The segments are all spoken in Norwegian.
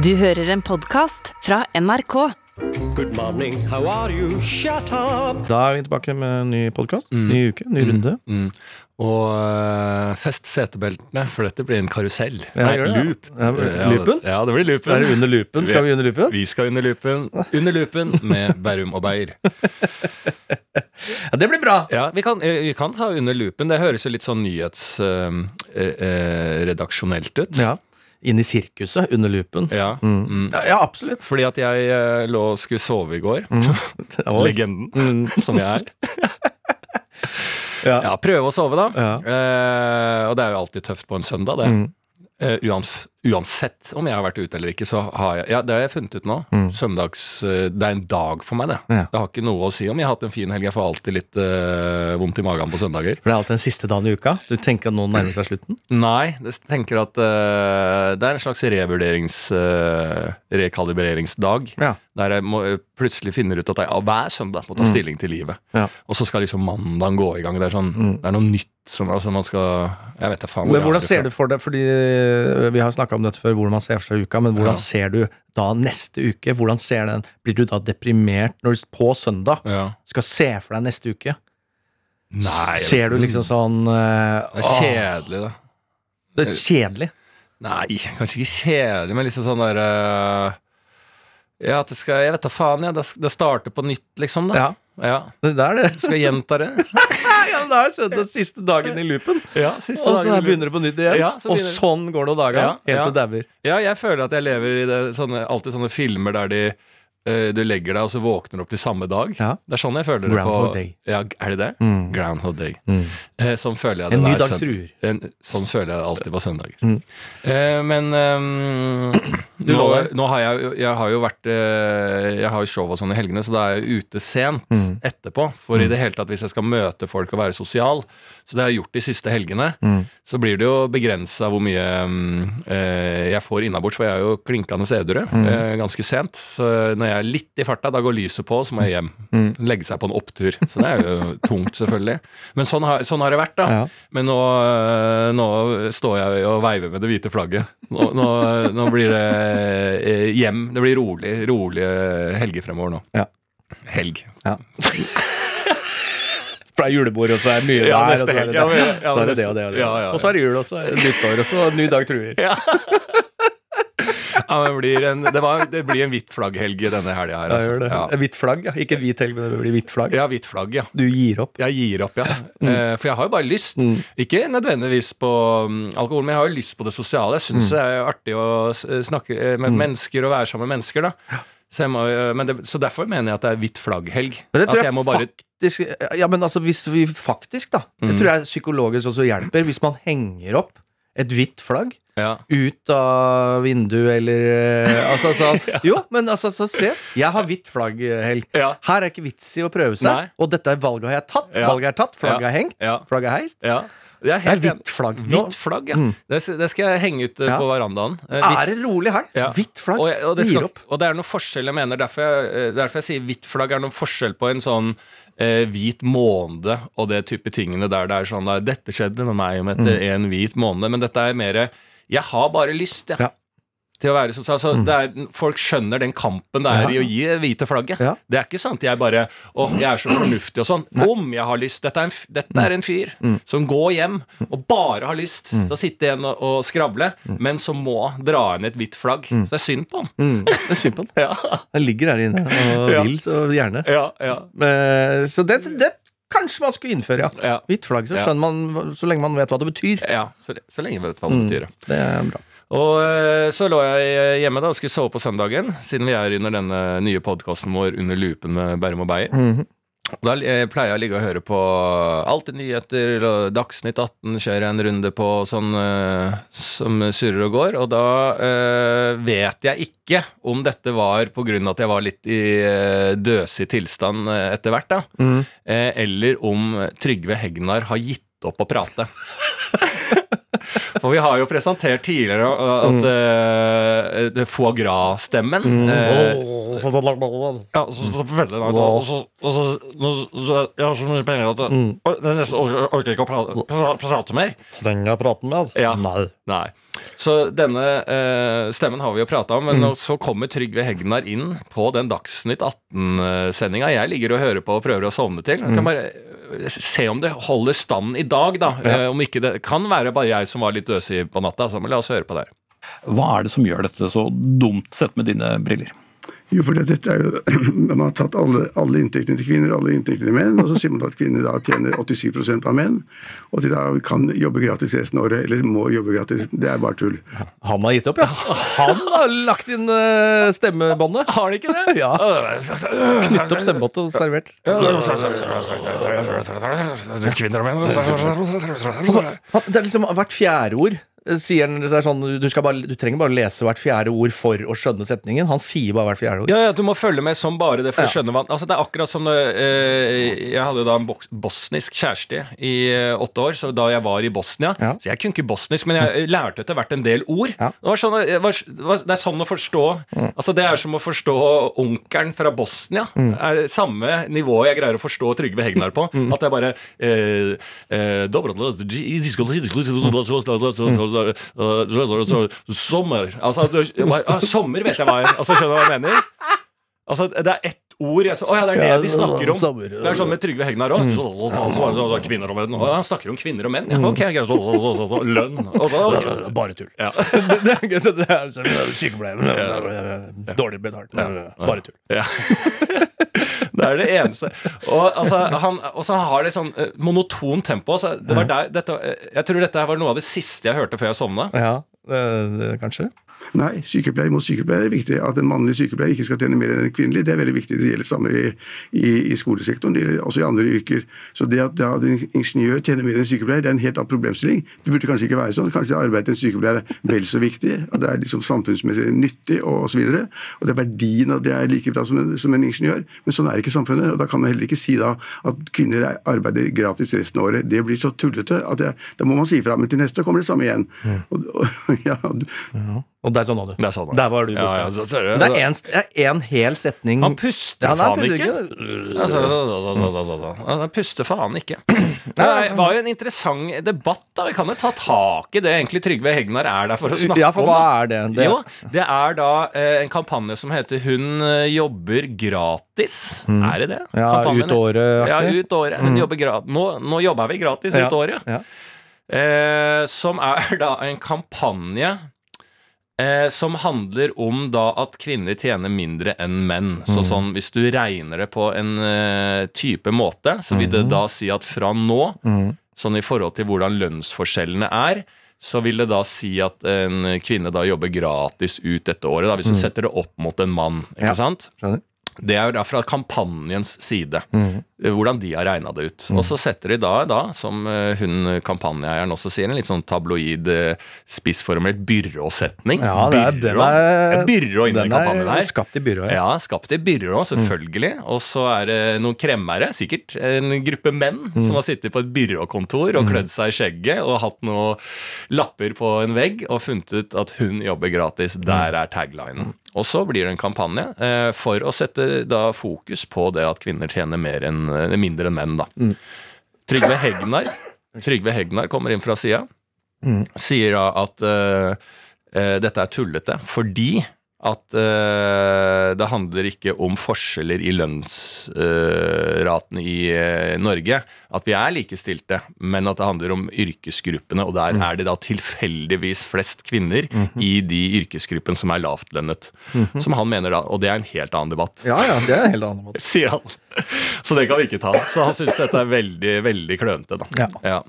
Du hører en podkast fra NRK. Good morning, how are you? Shut up! Da er vi tilbake med en ny podkast. Ny uke, ny runde. Mm. Og øh, fest setebeltene, for dette blir en karusell. Ja, Nei, loop. Ja, loopen? Ja, det blir loopen. Er det under loopen? Skal vi under loopen? Vi skal under loopen. Under loopen med Bærum og Beyer. Ja, det blir bra! Ja, vi kan, eh, vi kan ta under loopen. Det høres jo litt sånn nyhetsredaksjonelt ut. Ja. Inn i sirkuset, under loopen. Ja. Mm. Mm. Ja, ja, absolutt. Fordi at jeg eh, lå og skulle sove i går. Oi. Legenden Mm. som jeg er. Ja. Ja, prøve å sove, da. Eh, og det er jo alltid tøft på en søndag, det. Mm. uansett, uans uansett om jeg har vært ute eller ikke, så har jeg Ja, det har jeg funnet ut nå. Mm. Søndags eh, Det er en dag for meg, det. Ja. Det har ikke noe å si om jeg har hatt en fin helg. Jeg får alltid litt eh, vondt i magen på søndager. For det er alltid den siste dagen i uka. Du tenker at nå nærmer seg slutten? Nei, jeg tenker at eh, det er en slags revurderings... eh, rekalibreringsdag. Ja. Der jeg må, plutselig finner ut at jeg av hver søndag må ta stilling til livet. Ja. Og så skal liksom mandagen gå i gang. Det er, sånn, Mm. det er noe nytt som altså, man skal Jeg vet da faen. hvor Men hvordan ser du for deg, fordi øh, vi har snakka om dette før, hvordan man ser for seg uka, men hvordan Ja. ser du da neste uke? Hvordan ser den? Blir du da deprimert når du på søndag ja. skal se for deg neste uke? Nei, Ser du liksom sånn uh, Det er kjedelig, da. Det er kjedelig. Nei, kanskje ikke kjedelig, men liksom sånn derre uh, Ja, at det skal Jeg vet da faen, ja. Det, det starter på nytt, liksom. da Ja, ja. det er det. Skal gjenta det? ja, det er søndag siste dagen i loopen. Ja, siste Og så dagen begynner det på nytt igjen. Ja, så og sånn går det dager. Ja, helt ja. til du dauer. Ja, jeg føler at jeg lever i det, sånne, alltid sånne filmer der de du legger deg, og så våkner du opp til samme dag. Ja. Det er sånn jeg føler det Groundhog på Day. Ja, Er det det? Mm. Groundhog Day. Mm. Eh, sånn føler jeg det En ny dag truer. En, sånn føler jeg det alltid på søndager. Mm. Eh, men um, nå, nå har jeg, jeg har jo vært eh, Jeg har jo show og sånn i helgene, så da er jeg ute sent Mm. etterpå. For i det hele tatt, hvis jeg skal møte folk og være sosial, så det har jeg gjort de siste helgene, Mm. så blir det jo begrensa hvor mye um, eh, jeg får innabords, for jeg er jo klinkende edru Mm. eh, ganske sent. Så når jeg litt i farta, da går lyset på, så må jeg hjem. Mm. Legge seg på en opptur. Så det er jo tungt, selvfølgelig. Men sånn har, sånn har det vært, da. Ja. Men nå, øh, nå står jeg og veiver med det hvite flagget. Nå, nå, nå blir det eh, hjem. Det blir rolig, rolige helger fremover nå. Ja. Helg. Ja. For det er julebord, og så er det mye Ja, der, og så er det, det. men- så er det det og det og. Og så er det jul, og så er det nyttår, og så ny dag truer. Ja. Ja, det, blir en, det, var, det blir en hvitt flagghelg denne helga her. Ja, Altså. det. Ja. Hvitt flagg, ja. Ikke hvit helg, men det blir hvitt flagg. ja, hvitt flagg, ja. Du gir opp. Jeg gir opp, ja. Mm. For jeg har jo bare lyst. Mm. Ikke nødvendigvis på mm, alkohol, men jeg har jo lyst på det sosiale. Jeg syns det er artig å snakke eh, med mennesker og være sammen med mennesker. da så, må, eh, men det, så derfor mener jeg at det er hvitt flagg-helg. Men det tror At jeg, jeg må bare faktisk Ja, men altså, hvis vi faktisk, da Det Mm. tror jeg psykologisk også hjelper. Hvis man henger opp et hvitt flagg ja. ut av vinduet eller eh, Altså, altså Jo, men altså, så se. Jeg har hvitt flagg-helg. Ja. Her er ikke vits i å prøve seg. Nei. Og dette er valget har jeg tatt. Ja. Valget er tatt, flagget Ja. er hengt, Ja. flagget er heist. Det er Det er hvitt flagg. Hvitt flagg, ja. Mm. Det, skal jeg henge ut eh, Ja. på verandaen. Hvitt. Er det rolig her? Ja. Hvitt flagg. Og, og, det skal, og det er noen forskjell jeg mener Derfor jeg, eh, derfor jeg sier hvitt flagg er noen forskjell på en sånn eh, hvit måned og det type tingene der det er sånn da, Dette skjedde med meg om etter en hvit måned, men dette er mer Jeg har bare lyst, jeg. Ja. Til å være sosial. Så det er, folk skjønner den kampen det er Ja. i å gi det hvite flagget. Ja. Det er ikke sant jeg bare Å, jeg er så fornuftig og sånn. Om jeg har lyst. Dette er en, dette er en fyr som går hjem og bare har lyst til å sitte igjen og, og skravle, men som må dra inn et hvitt flagg. Så det er synd på han. Mm, det er synd på den. Ja. Han ligger her inne og vil så gjerne. Ja, ja, Eh, Så det, det kanskje man skulle innføre, ja. Hvitt flagg, så skjønner man så lenge man vet hva det betyr. ja så, så lenge man vet hva det betyr. Det er bra. Og eh, så lå jeg hjemme da og skulle sove på søndagen, siden vi er under denne nye podkasten vår Under lupen med Bærum og Beyer. Mhm. Da eh, pleier jeg å ligge og høre på Alltid nyheter og Dagsnytt 18 kjører jeg en runde på sånn eh, som surrer og går. Og da øh, vet jeg ikke om dette var på grunn av at jeg var litt i øh, døsig tilstand eh, etter hvert, da. Eh, eller om Trygve Hegnar har gitt opp å prate. For vi har jo presentert tidligere at at uh, foie gras-stemmen Mm. uh, Ja, så, så veldig langt og så, og så, Jeg har så mye penger at Mm. jeg, jeg nesten orker, orker ikke å prate, prate, prate mer. Trenger jeg prate mer? Ja. Nei. Nei. Så denne eh, stemmen har vi jo prata om, men Mm. så kommer Trygve Hegnar inn på den Dagsnytt 18-sendinga jeg ligger og hører på og prøver å sovne til. Mm. Jeg kan bare eh, se om det holder stand i dag, da. Eh, om ikke det kan være bare jeg som var litt døsig på natta. Så men la oss høre på det her. Hva er det som gjør dette så dumt, sett med dine briller? Jo, for dette er jo, Man har tatt alle, alle inntektene til kvinner alle inntektene til menn, og så sier man at kvinner da tjener 87% av menn, og at de da kan jobbe gratis resten av året, eller må jobbe gratis. Det er bare tull. Han har gitt opp, ja. Han har lagt inn uh, stemmebåndet. Har de ikke det? Ja. Knytt opp stemmebåndet og servert. Kvinner og menn Det er liksom hvert fjerde ord. Eh, Sier han, sånn, du, bare, du trenger bare lese hvert fjerde ord for å skjønne setningen. Han sier bare hvert fjerde ord. Ja, ja, du må følge med som bare det for å skjønne hva Altså Det er akkurat som det, eh, Jeg hadde jo da en bosnisk kjæreste i eh, åtte år, så da jeg var i Bosnia Ja. Så jeg kunne ikke bosnisk, men jeg lærte etter hvert en del ord. Ja. Det, var sånn, det, var, det var- det er sånn å forstå Altså Det er som å forstå onkelen fra Bosnia. Mm. er samme nivå jeg greier å forstå Trygve Hegnar på. At det er bare eh, eh, Sommer. Altså, du- sommer vet jeg hva er. Altså, skjønner du hva jeg mener? Altså, det er ett ord jeg så, Å ja, det er det de snakker om. Det er sånn med Trygve Hegnar òg. Kvinner og menn. Å, Han snakker om kvinner og menn. Ja, ok, greit. Så- så- så- så- så- Lønn. Bare tull. Det er. Sykepleier. Dårlig betalt. Bare tull. Ja. det er det eneste. Og, altså, han, også har det sånn eh, monoton tempo. Det var der, dette, eh, jeg tror dette var noe av det siste jeg hørte før jeg sovna. Ja, kanskje. Nei, sykepleier mot sykepleier er viktig. At en mannlig sykepleier ikke skal tjene mer enn en kvinnelig, det er veldig viktig. Det gjelder samme i, i, i skolesektoren, det gjelder også i andre yrker. Så det at, at en ingeniør tjener mer enn en sykepleier, det er en helt annen problemstilling. Det burde kanskje ikke være sånn. Kanskje arbeidet til en sykepleier er vel så viktig, at det er liksom samfunnsmessig nyttig og osv. Og, og det er verdien at det er like bra som en, som en ingeniør. Men sånn er ikke samfunnet. og Da kan man heller ikke si da at kvinner er- arbeider gratis resten av året. Det blir så tullete at det, da må man si ifra. Men til neste år kommer det samme igjen. Og, og, ja, Og der sovna du. Det er sånn, Der var du borte. Ja, ja, så, så, det er en, en hel setning Han puster Ja, faen puster ikke. Altså, Han puster faen ikke. Det var jo en interessant debatt. da Vi kan jo ta tak i det egentlig Trygve Hegnar er der for å snakke Ja, for hva om. er det? det Jo, det er da eh, en kampanje som heter 'Hun eh, jobber gratis'. Er det det? Mm. Ja, Kampanjen? ut året-aktig. Ja, ut året. Hun jobber nå, nå jobber vi gratis ut året. Ja. Eh, som er da en kampanje eh, som handler om da at kvinner tjener mindre enn menn. Så sånn, hvis du regner det på en eh, type måte, så vil det da si at fra nå, sånn i forhold til hvordan lønnsforskjellene er, så vil det da si at en kvinne da jobber gratis ut dette året, da, hvis du setter det opp mot en mann. ikke Ja. sant? Skjønner. Det er jo da fra kampanjens side, mm. hvordan de har regna det ut. Og så setter de da, da som eh, hun kampanjeeieren også sier, en litt sånn tabloid, eh, spissformulert byråsetning. Ja, det er, den Byrå. er, Et byrå inni den kampanjen er her. skapt i byrå, Ja, ja skapt i byrå, selvfølgelig. Og så er det noen kremmere, sikkert. En gruppe menn som har sittet på et byråkontor og klødd seg i skjegget og hatt noen lapper på en vegg og funnet ut at hun jobber gratis. Der er taglinen. Og så blir det en kampanje eh, for å sette da fokus på det at kvinner tjener mer enn, eh, mindre enn menn. da. Trygve Hegnar Trygve Hegnar kommer inn fra sida. Sier da at eh, dette er tullete fordi at uh, det handler ikke om forskjeller i lønnsratene i uh, Norge. At vi er likestilte, men at det handler om yrkesgruppene. Og der er det da tilfeldigvis flest kvinner i de yrkesgruppene som er lavtlønnet. Som han mener da, og det er en helt annen debatt. Ja, ja, det er en helt annen måte. Sier han. Så det kan vi ikke ta. Så han syns dette er veldig, veldig klønete, da. Ja. Ja.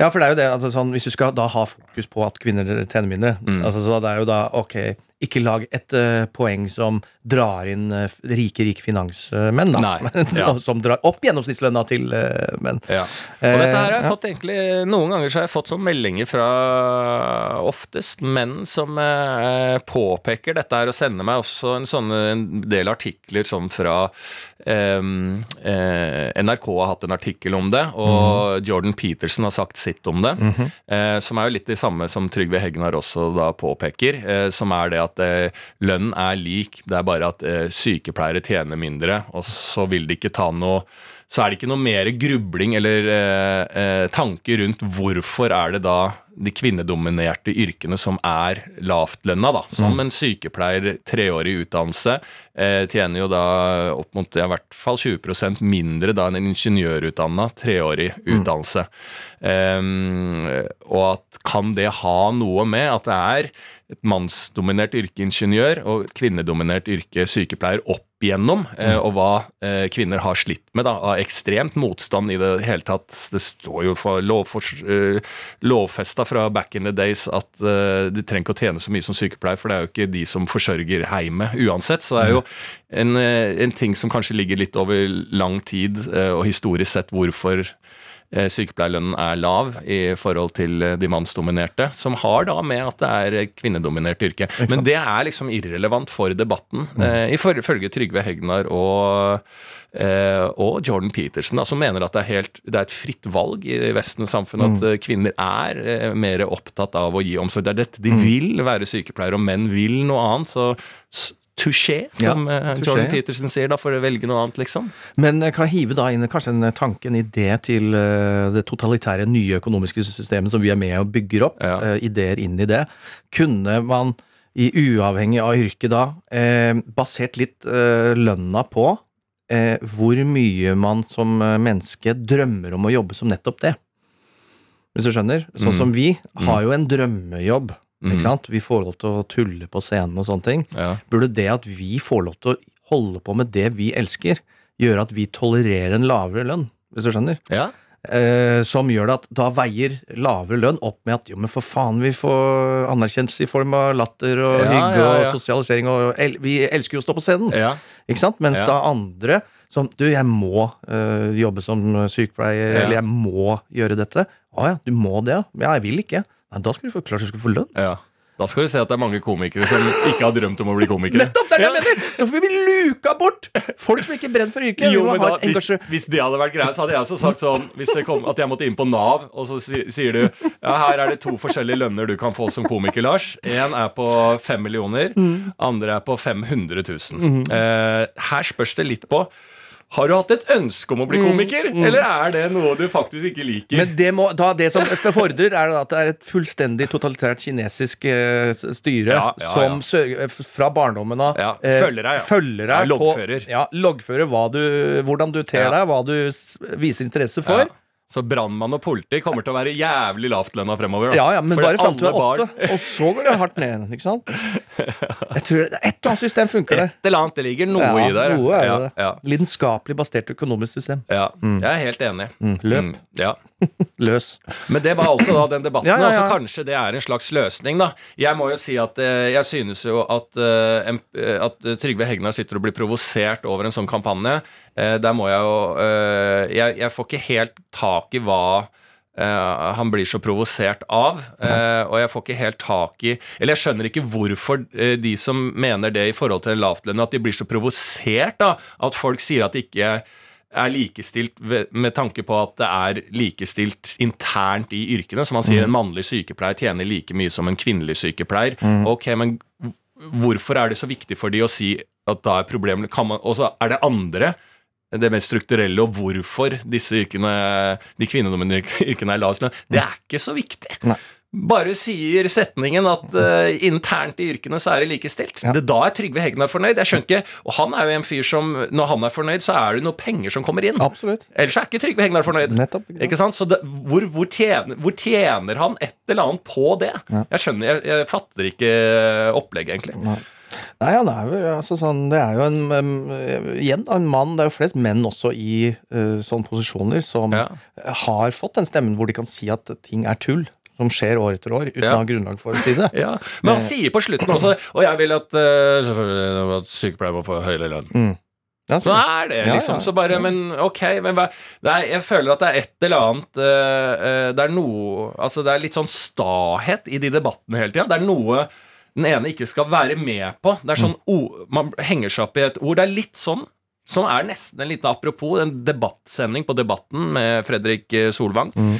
Ja, for det er jo det, altså, sånn, Hvis du skal da ha fokus på at kvinner tjener mindre Mm. altså, så det er jo da, ok, ikke lag et uh, poeng som drar inn uh, rike, rike finansmenn, da. Nei, ja. som drar opp gjennomsnittslønna til uh, menn. Ja. Og dette her har jeg fått egentlig Noen ganger så har jeg fått sånn meldinger fra oftest menn som påpeker dette her, og sender meg også en, sånne, en del artikler sånn fra ehm, eh, NRK har hatt en artikkel om det, og Jordan Peterson har sagt sitt om det. eh, som er jo litt det samme som Trygve Hegnar også da påpeker, eh, som er det at eh, lønn er lik, det er bare at eh, sykepleiere tjener mindre, og så vil de ikke ta noe så er det ikke noe mer grubling eller tanke eh, tanker rundt hvorfor er det da de kvinnedominerte yrkene som er lavtlønna, da. Som en sykepleier, treårig utdannelse, eh, tjener jo da opp mot i hvert fall 20% mindre da enn en ingeniørutdanna, treårig utdannelse. Ehm, og at kan det ha noe med at det er et mannsdominert yrke ingeniør og et kvinnedominert yrke sykepleier opp igjennom, eh, og hva eh, kvinner har slitt med da, av ekstremt motstand i det hele tatt. Det står jo for lovfors, uh, lovfesta fra back in the days at uh, de trenger ikke å tjene så mye som sykepleier, for det er jo ikke de som forsørger heimet uansett. Så det er jo en, eh, en ting som kanskje ligger litt over lang tid, uh, og historisk sett hvorfor eh, sykepleierlønnen er lav i forhold til eh, de mannsdominerte, som har da med at det er kvinnedominert yrke. Men det er liksom irrelevant for debatten, eh, ifølge Trygve Hegnar og eh, og Jordan Peterson, da, som mener at det er, helt, det er et fritt valg i Vestens samfunn at eh, kvinner er eh, mer opptatt av å gi omsorg. Det er dette de vil være sykepleiere, og menn vil noe annet. Så touché, som Ja, eh, touché, Jordan. Peterson sier, da, for å velge noe annet, liksom. Men jeg kan hive da inn kanskje en tanke, en idé til eh, det totalitære nye økonomiske systemet som vi er med og bygger opp. Ja. eh, ideer inn i det. Kunne man, i uavhengig av yrke da, eh, basert litt eh, lønna på eh, hvor mye man som eh, menneske drømmer om å jobbe som nettopp det? Hvis du skjønner? Sånn Mm. som vi har jo en drømmejobb. Ikke sant? Vi får lov til å tulle på scenen og sånne ting. Ja. Burde det at vi får lov til å holde på med det vi elsker, gjøre at vi tolererer en lavere lønn, hvis du skjønner? ja. Eh, som gjør det at da veier lavere lønn opp med at jo, men for faen, vi får anerkjennelse i form av latter og Ja, hygge og sosialisering, og el vi elsker jo å stå på scenen, ikke sant? Mens da andre som Du, jeg må øh, jobbe som sykepleier, eller jeg må gjøre dette. Å ja, du må det, ja. Ja, jeg vil ikke. Nei, da skulle du få klart du skulle få lønn. Ja. Da skal du se at det er mange komikere som ikke har drømt om å bli komikere. Nettopp! Det er det jeg mener! Så får vi luka bort folk som ikke brenner for yrket. Jo, men da, hvis, hvis det hadde vært greia, så hadde jeg også sagt sånn Hvis det kom, at jeg måtte inn på Nav, og så sier du Ja, her er det to forskjellige lønner du kan få som komiker, Lars. Én er på fem millioner, andre er på 500 000. Eh, her spørs det litt på Har du hatt et ønske om å bli komiker, eller er det noe du faktisk ikke liker? Men det, må, da, det som fordrer, er at det er et fullstendig totalitært kinesisk uh, styre Ja, ja, som ja. eh, fra barndommen av eh, følger deg, ja. følger deg loggfører. På, ja, loggfører du, hvordan du ter deg, hva du viser interesse for. Så brannmann og politi kommer til å være jævlig lavtlønna fremover. da. Ja, ja, men Fordi bare fram til du er åtte, og så går det hardt ned. Ikke sant? Jeg tror det, Et eller annet system funker der. Et eller annet. Det ligger noe Ja, i det. noe er ja, det. Ja, Lidenskapelig basert økonomisk system. ja. Jeg er helt enig. Løp. Mm, ja. Løs. Men det var altså da den debatten. Ja, ja, ja. Altså kanskje det er en slags løsning, da. Jeg må jo si at eh, jeg synes jo at, eh, eh, at Trygve Hegnar sitter og blir provosert over en sånn kampanje. Eh, der må jeg jo eh, jeg, jeg får ikke helt tak i hva Uh, han blir så provosert av. Uh, og jeg får ikke helt tak i Eller jeg skjønner ikke hvorfor uh, de som mener det i forhold til en lavtlønn, at de blir så provosert da, at folk sier at de ikke er likestilt med tanke på at det er likestilt internt i yrkene. Som han sier, en mannlig sykepleier tjener like mye som en kvinnelig sykepleier. Ok, men hvorfor er det så viktig for de å si at da er problemet kan man, Og så er det andre, det mest strukturelle, og hvorfor disse yrkene, de kvinnedominerte yrkene er lavest lønn, det er ikke så viktig. Nei. Bare sier setningen at uh, internt i yrkene så er det likestilt. Ja. Det, da er Trygve Hegnar fornøyd. Jeg skjønner ikke, Og han er jo en fyr som, når han er fornøyd, så er det noe penger som kommer inn. Absolutt. Ellers er ikke Trygve Hegnar fornøyd. Nettopp. ikke sant? Så det, hvor, hvor, tjener, hvor tjener han et eller annet på det? Ja. Jeg skjønner, jeg, jeg fatter ikke opplegget, egentlig. Nei. Nei, han er jo altså sånn Det er jo en um, Igjen en mann, det er jo flest menn også i uh, sånne posisjoner som Ja. har fått den stemmen hvor de kan si at ting er tull. Som skjer år etter år, uten Ja. å ha grunnlag for å si det. Ja, Men han sier på slutten også Og jeg vil at uh, at sykepleiere må få høyere lønn. Ja, Sånn er det, liksom. ja. Så bare, men ok, men hva er, Jeg føler at det er et eller annet uh, uh, Det er noe Altså, det er litt sånn stahet i de debattene hele tida. Det er noe den ene ikke skal være med på. Det er sånn o- Man henger seg opp i et ord. Det er litt sånn. Sånn er nesten en liten apropos, en debattsending på Debatten med Fredrik eh, Solvang, mm.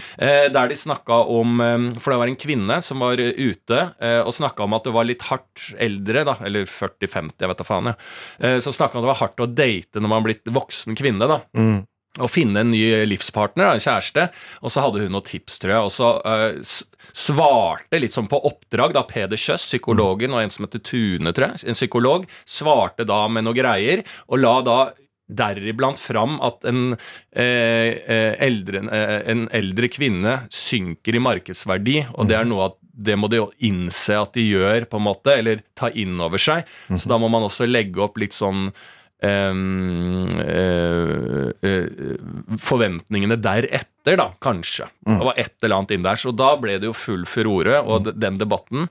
der de snakka om eh, For det var en kvinne som var eh, ute eh, og snakka om at det var litt hardt eldre, da, eller 40-50, jeg vet da faen, jeg. som så snakka om at det var hardt å date når man har blitt voksen kvinne, da Mm. Å finne en ny livspartner, en kjæreste. Og så hadde hun noen tips, tror jeg. Og så uh, svarte litt sånn på oppdrag, da Peder Kjøss, psykologen, og en som heter Tune, tror jeg, en psykolog, svarte da med noen greier, og la da deriblant fram at en, eh, eh, eldre, eh, en eldre kvinne synker i markedsverdi, og det er noe at det må de innse at de gjør, på en måte, eller ta inn over seg. Så da må man også legge opp litt sånn forventningene deretter, da, kanskje. Det var et eller annet inn der. Så da ble det jo full furore, og den debatten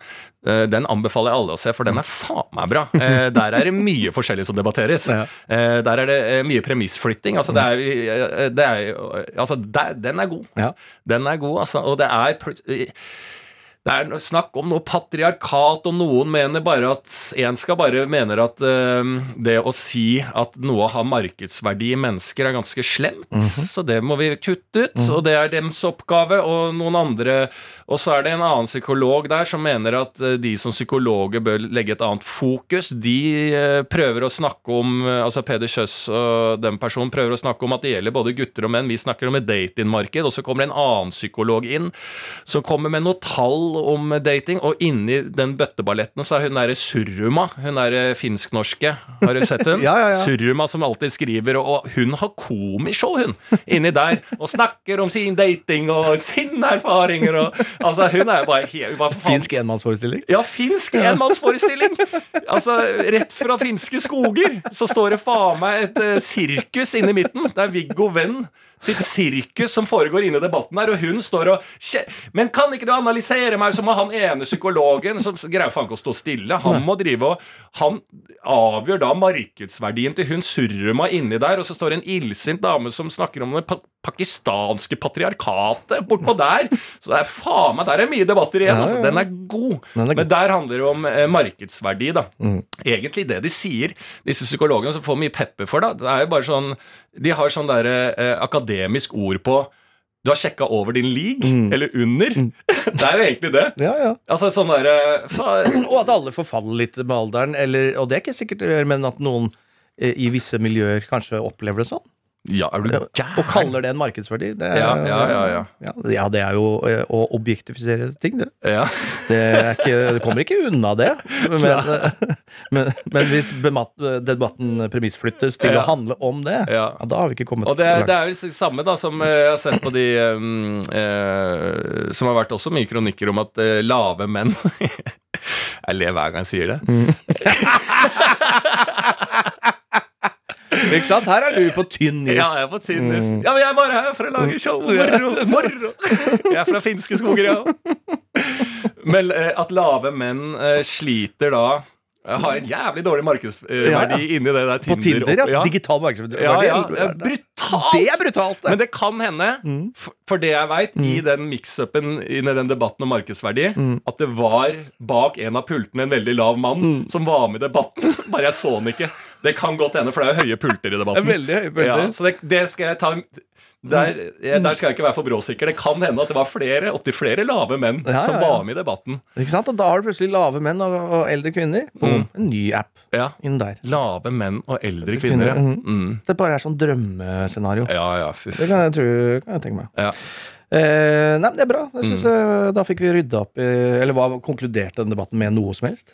eh, den anbefaler jeg alle å se, for den er faen meg bra. Eh, der er det mye forskjellig som debatteres. Eh, der er det eh, mye premissflytting. Altså, det er, eh, det er, altså den er god. Den er god, altså. Og det er det er snakk om noe patriarkat, og noen mener bare at En skal bare mener at uh, det å si at noe har markedsverdi i mennesker, er ganske slemt. Så det må vi kutte ut. Og det er dems oppgave. Og noen andre Og så er det en annen psykolog der som mener at eh, de som psykologer bør legge et annet fokus. De eh, prøver å snakke om eh, Altså Peder Kjøss og den personen prøver å snakke om at det gjelder både gutter og menn. Vi snakker om et datingmarked, og så kommer det en annen psykolog inn som kommer med noe tall om dating, og inni den bøtteballetten så er hun derre Surruma, hun derre finsk-norske, har du sett hun? Ja, ja, ja. Surruma som alltid skriver, og hun har komishow, hun, inni der, og snakker om sin dating og sine erfaringer, og altså, hun er jo bare he, bare Finsk enmannsforestilling. ja, finsk enmannsforestilling! Altså, rett fra finske skoger så står det faen meg et uh, sirkus inni midten. Det er Viggo Venn sitt sirkus som foregår inne i debatten her, og hun står og Men kan ikke du analysere meg Så må han ene psykologen som greier faen ikke å stå stille? Han må drive og Han avgjør da markedsverdien til hun Surruma inni der, og så står det en illsint dame som snakker om det pa pakistanske patriarkatet bortpå der. Så det er faen meg Der er mye debatter igjen. Altså. er god. Den er god. Men der handler det om eh, markedsverdi, da. Mm. Egentlig det de sier, disse psykologene som får mye pepper for da, det er jo bare sånn De har sånn derre eh, akademisk ord på du har sjekka over din league, Mm. eller under. Det er jo egentlig det. Ja, ja. Altså sånn der, Og at alle forfaller litt med alderen, eller, og det er ikke sikkert å gjøre, men at noen eh, i visse miljøer kanskje opplever det sånn. Ja, er du Og kaller det en markedsverdi. Det er, Ja, ja, ja, ja. ja. ja, det er jo eh, å objektifisere ting, det. Ja. Det, ikke, det kommer ikke unna det. Men, men, men hvis debatten premissflyttes til å handle om det, da har vi ikke kommet Og det, langt. det er jo det samme da som eh, jeg har sett på de um, uh, Som har vært også mye kronikker om at uh, lave menn Jeg ler hver gang jeg sier det. Ikke sant? Her er du på tynn is. Ja, jeg er på tynn is. Ja, men jeg er bare her for å lage show. Moro, moro. Jeg er fra finske skoger, ja. Men eh, at lave menn eh, sliter da eh, Har en jævlig dårlig markedsverdi Ja, ja. inni det der Tinder. På Tinder. Ja. Digital markedsverdi. Ja, ja, Det er brutalt! Det er brutalt, det. Men det kan hende, for, for det jeg veit, i den mix-upen i den debatten om markedsverdi, at det var bak en av pultene en veldig lav mann som var med i debatten. Bare jeg så den ikke. Det kan godt hende, for det er høye pulter i debatten. veldig høye pulter. Ja, så det, det skal jeg ta der, der skal jeg ikke være for bråsikker. Det kan hende at det var flere opptil flere lave menn Ja, som ja, som var med i debatten. Ikke sant? Og da har du plutselig lave menn og, og eldre kvinner. Boom. En ny app Ja. inn der. Lave menn og eldre kvinner. Kvinner, Mm. Det bare er sånn drømmescenario. Ja, ja, fyff. Det kan jeg, tro, kan jeg tenke meg. Ja. Eh, nei, men Det er bra. Jeg Mm. synes, mm. Da fikk vi rydda opp i Eller hva konkluderte den debatten med noe som helst?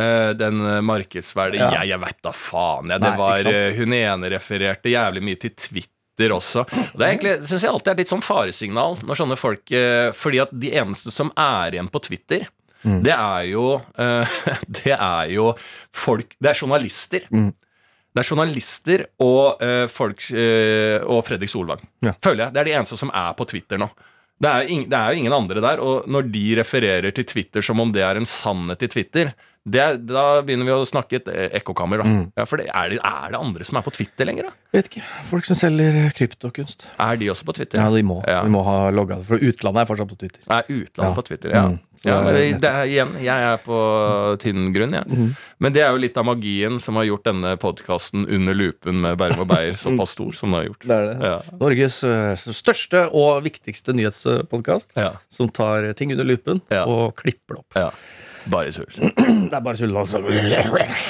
Eh, den markedsverdien Ja. Jeg, jeg veit da faen. Jeg. Det Nei, var, eh, hun ene refererte jævlig mye til Twitter også. Og Det er egentlig, synes jeg alltid er litt sånn faresignal når sånne folk eh, Fordi at de eneste som er igjen på Twitter, Mm. det er jo eh, Det er jo folk Det er journalister. Mm. Det er journalister og, eh, folk, eh, og Fredrik Solvang. Ja. Føler jeg. Det er de eneste som er på Twitter nå. Det er, jo ing, det er jo ingen andre der, og når de refererer til Twitter som om det er en sannhet i Twitter, det, da begynner vi å snakke et eh, ekkokammer, da. Mm. Ja, for det, er, det, er det andre som er på Twitter lenger, da? Vet ikke. Folk som selger eh, kryptokunst. Er de også på Twitter? Ja, de må. Ja. De må ha logga det. For utlandet er fortsatt på Twitter. Er utlandet Ja. på Twitter, ja. Mm. Ja men det er igjen, jeg er på tynn grunn, jeg. Mm. Men det er jo litt av magien som har gjort denne podkasten under lupen med Bærum og Beyer såpass stor som den har gjort. Det er det. Ja. Norges eh, største og viktigste nyhetspodkast. Ja. Som tar ting under lupen Ja. og klipper det opp. Ja. Bare tull. Det er bare tull, altså.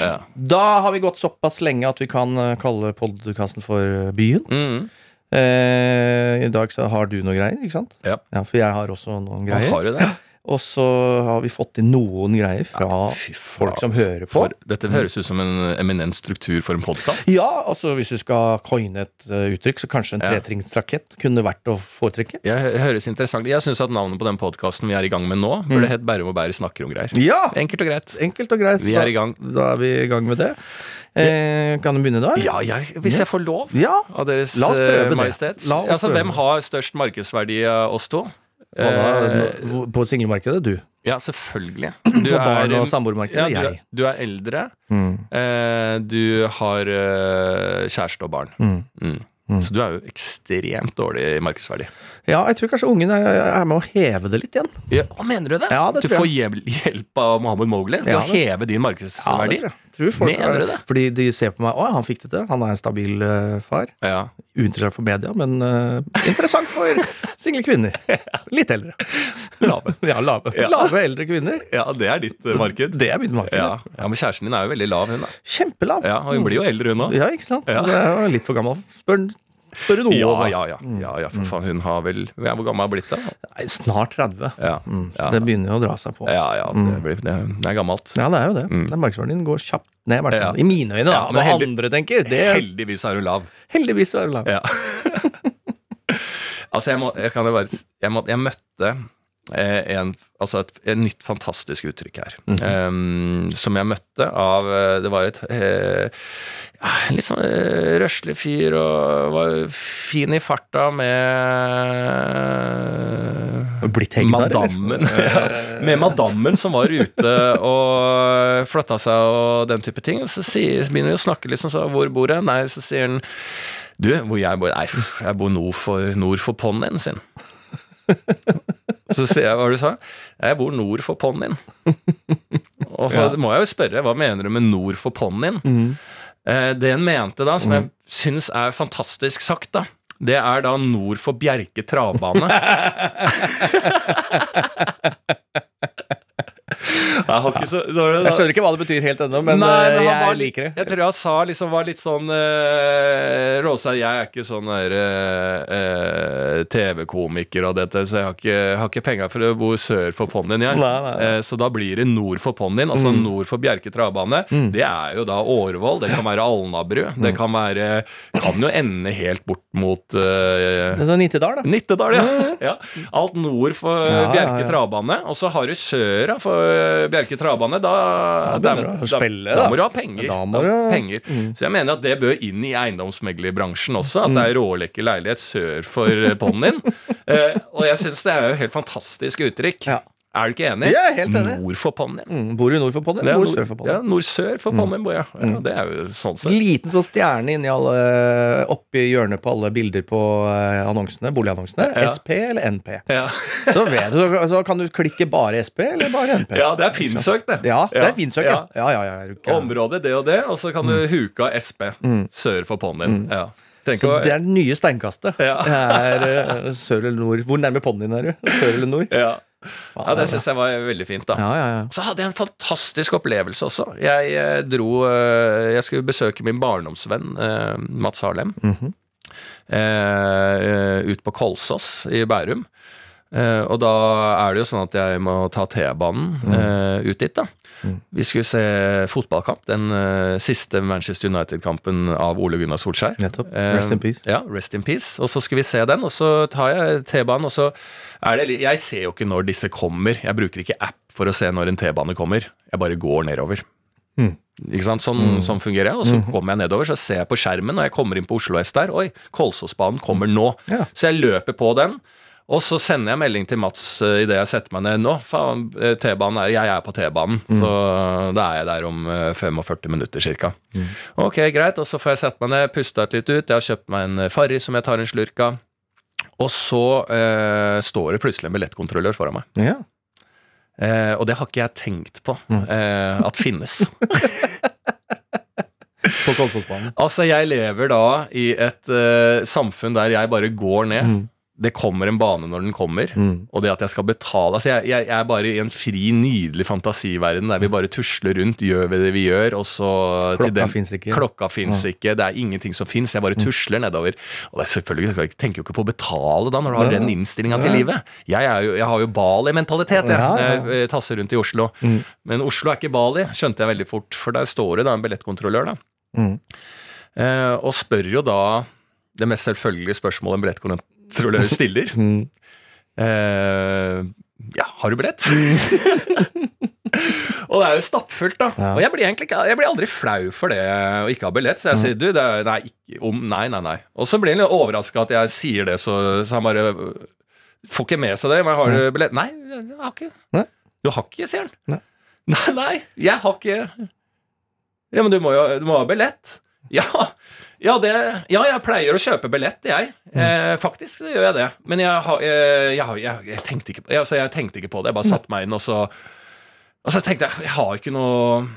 Ja. Da har vi gått såpass lenge at vi kan eh, kalle podkasten for eh, Byen. Mm. Eh, I dag så har du noe greier, ikke sant? Ja. For jeg har også noen greier. har du det? Og så har vi fått inn noen greier fra ja, folk som hører på. For, dette høres ut som en eminent struktur for en podkast. Ja, altså hvis du skal coine et eh, uttrykk, så kanskje en Ja. tretringsrakett kunne vært å foretrekke? Jeg høres interessant Jeg syns at navnet på den podkasten vi er i gang med nå, burde hett Bærum og Bærum snakker om greier. Ja! Enkelt og greit. Enkelt og greit. Vi er i gang. Da, er vi i gang med det. Eh, kan du begynne da? Ja, Ja, jeg, hvis jeg får lov Ja. av Deres La oss prøve Majestet. det. Majestet. La oss Altså, prøve hvem har størst markedsverdi av oss to? Hva? Eh, på singelmarkedet? Du. ja, selvfølgelig. Du På barn- og samboermarkedet? Ja, jeg. du er eldre. Mm. Eh, du har eh, kjæreste og barn. Mm. Mm. Så du er jo ekstremt dårlig i markedsverdi. Ja, jeg tror kanskje ungen er, er med å heve det litt igjen. Ja, hva mener du det? Ja, det du får hjelp, av Mohammed Mowgli til Ja, å heve din markedsverdi? jeg. Tror folk Mener er- du det? Fordi de ser på meg Å, han fikk det til. Han er en stabil uh, far. Ja. Uinteressant for media, men uh, interessant for single kvinner. Litt eldre. Lave. Ja, lave. Ja. Lave eldre kvinner. ja, det er ditt uh, marked. Det er mitt marked. Ja. ja, Men kjæresten din er jo veldig lav, hun da. Kjempelav. Ja, og hun blir jo eldre, hun òg. Ja, ikke sant? Ja. Det er litt for gammel. Spør, spør noe. Ja, ja, ja. ja, ja for faen, hun har vel Hvor gammel har hun blitt, da? Nei, Snart 30. Ja, Mm. ja. Det begynner jo å dra seg på. ja, ja det, blir, det, er gammelt. Ja, det er jo det. Mm. Markedsverdien din går kjapt ned, i hvert fall. Ja. I mine øyne, da. Ja, men heldig- andre tenker, det er Heldigvis er hun lav. heldigvis er hun lav. Ja. altså, jeg, må, jeg kan jo bare Jeg, må, jeg møtte en, altså et, et nytt fantastisk uttrykk her. eh, som jeg møtte av eh, Det var et eh, litt sånn eh, røslig fyr og var fin i farta med Blitt? Madammen. Ja, med madammen som var ute og flytta seg og den type ting. Så, sier, så begynner vi å snakke litt sånn, så hvor bor jeg? Nei, så sier han Du, hvor jeg bor? Nei, jeg bor nord for, nord for ponnien sin. Så sier jeg hva du sa? Jeg bor nord for ponnien. Og så må jeg jo spørre, hva mener du med nord for ponnien? Eh, det en mente da, som jeg syns er fantastisk sagt, da, det er da nord for Bjerke travbane. Jeg så, så det Jeg skjønner ikke hva det betyr helt ennå, men, Nei, eh, men jeg var liker det. Jeg tror han sa liksom var litt sånn uh, Rosa, jeg er ikke sånn der eh, eh, TV-komiker og dette, så jeg har ikke, har ikke penger for å bo sør for ponnien, jeg. Nei, nei, nei. Eh, så da blir det nord for ponnien, altså nord for Bjerke travbane. Det er jo da Årvoll, det kan være Alnabru, det kan være Kan jo ende helt bort mot uh, Nittedal, da. Nittedal, ja. ja. Alt nord for Ja, Bjerke travbane. Og så har du søra for Bjerke travbane. Da, Da spille, da, da. må du ha penger. Du- Mm. Så jeg mener at det bør inn i eiendomsmeglerbransjen også. At det er rålekker leilighet sør for eh, ponnien. uh, og jeg syns det er jo helt fantastisk uttrykk. Ja. Er du ikke enig? Jeg er helt enig. Nord for ponnien. Mm, bor du nord for Bor nord- sør for Ja, nord-sør for ponnien bor jeg. Ja, det er jo sånn sett. Liten sånn stjerne inni alle oppi hjørnet på alle bilder på eh, annonsene, boligannonsene. Ja. SP eller NP. Ja. Så vet du, så, kan du klikke bare SP eller bare NP. ja, det er finsøkt, det. Ja, det er finsøkt ja. Ja, ja, ja, du Området det og det, og så kan du huke av SP sør for ponnien. Ja. Tenk Så å det er det nye steinkastet. Ja. Det er eh, sør eller nord. Hvor nærme ponnien er du? Sør eller nord? ja. Ja, det syns jeg var veldig fint, da. Ja, ja, ja. Så hadde jeg en fantastisk opplevelse også. Jeg eh, dro eh, Jeg skulle besøke min barndomsvenn eh, Mats Harlem. Mm -hmm. ut på Kolsås i Bærum. Eh, og da er det jo sånn at jeg må ta T-banen uh, ut dit, da. Vi skulle se fotballkamp, den uh, siste Manchester United-kampen av Ole Gunnar Solskjær. Nettopp. Rest in peace. Ja, rest in peace. Og så skulle vi se den, og så tar jeg T-banen, og så er det Jeg ser jo ikke når disse kommer. Jeg bruker ikke app for å se når en T-bane kommer. Jeg bare går nedover. Mm. Ikke sant? Sånn, sånn fungerer jeg. Og så kommer jeg nedover, så ser jeg på skjermen når jeg kommer inn på Oslo S der. Oi, Kolsåsbanen kommer nå. Ja. Så jeg løper på den. Og så sender jeg melding til Mats uh, idet jeg setter meg ned. Nå, faen, eh, T-banen er Jeg er på T-banen, så da er jeg der om eh, 45 minutter ca. Ok, greit. Og så får jeg sette meg ned, pusta litt ut. Jeg har kjøpt meg en farri Farris som jeg tar en slurk av. Og så uh, står det plutselig en billettkontrollør foran meg. Ja. Uh, og det har ikke jeg tenkt på eh, at finnes. På Kolsåsbanen. Altså, jeg lever da i et eh, samfunn der jeg bare går ned. Det kommer en bane når den kommer, og det at jeg skal betale altså jeg, jeg, jeg er bare i en fri, nydelig fantasiverden der vi bare tusler rundt, gjør vi det vi gjør, og så Klokka fins ikke. Klokka fins ikke, det er ingenting som fins, jeg bare tusler nedover. Og er selvfølgelig, jeg tenker jo ikke på å betale da, når du har den innstillinga til livet. Jeg, jo, jeg har jo Bali-mentalitet, jeg, Ja, ja. jeg eh, tasser rundt i Oslo. Men Oslo er ikke Bali, skjønte jeg veldig fort, for der står det da en billettkontrollør, da. Mm. Eh, og spør jo da det mest selvfølgelige spørsmålet en billettkontrollør stiller. Mm. Eh, ja, har du billett? og det er jo stappfullt, da. Ja. Og jeg blir egentlig jeg blir aldri flau for det å ikke ha billett. Så jeg sier du, det er, nei, ikke, om, nei, nei, nei. Og så blir han litt overraska at jeg sier det, så, så han bare Får ikke med seg det. Men har du billett? Nei, jeg har ikke. Nei. Du har ikke, sier han. Nei. Nei, nei, jeg har ikke Ja, men du må jo du må ha billett. Ja, ja, det, ja, jeg pleier å kjøpe billett, jeg. Eh, faktisk gjør jeg det. Men jeg, har- eh, jeg, jeg, jeg, tenkte ikke, altså, jeg tenkte ikke på det. Jeg bare satte meg inn, og så Og så tenkte jeg Jeg har ikke noe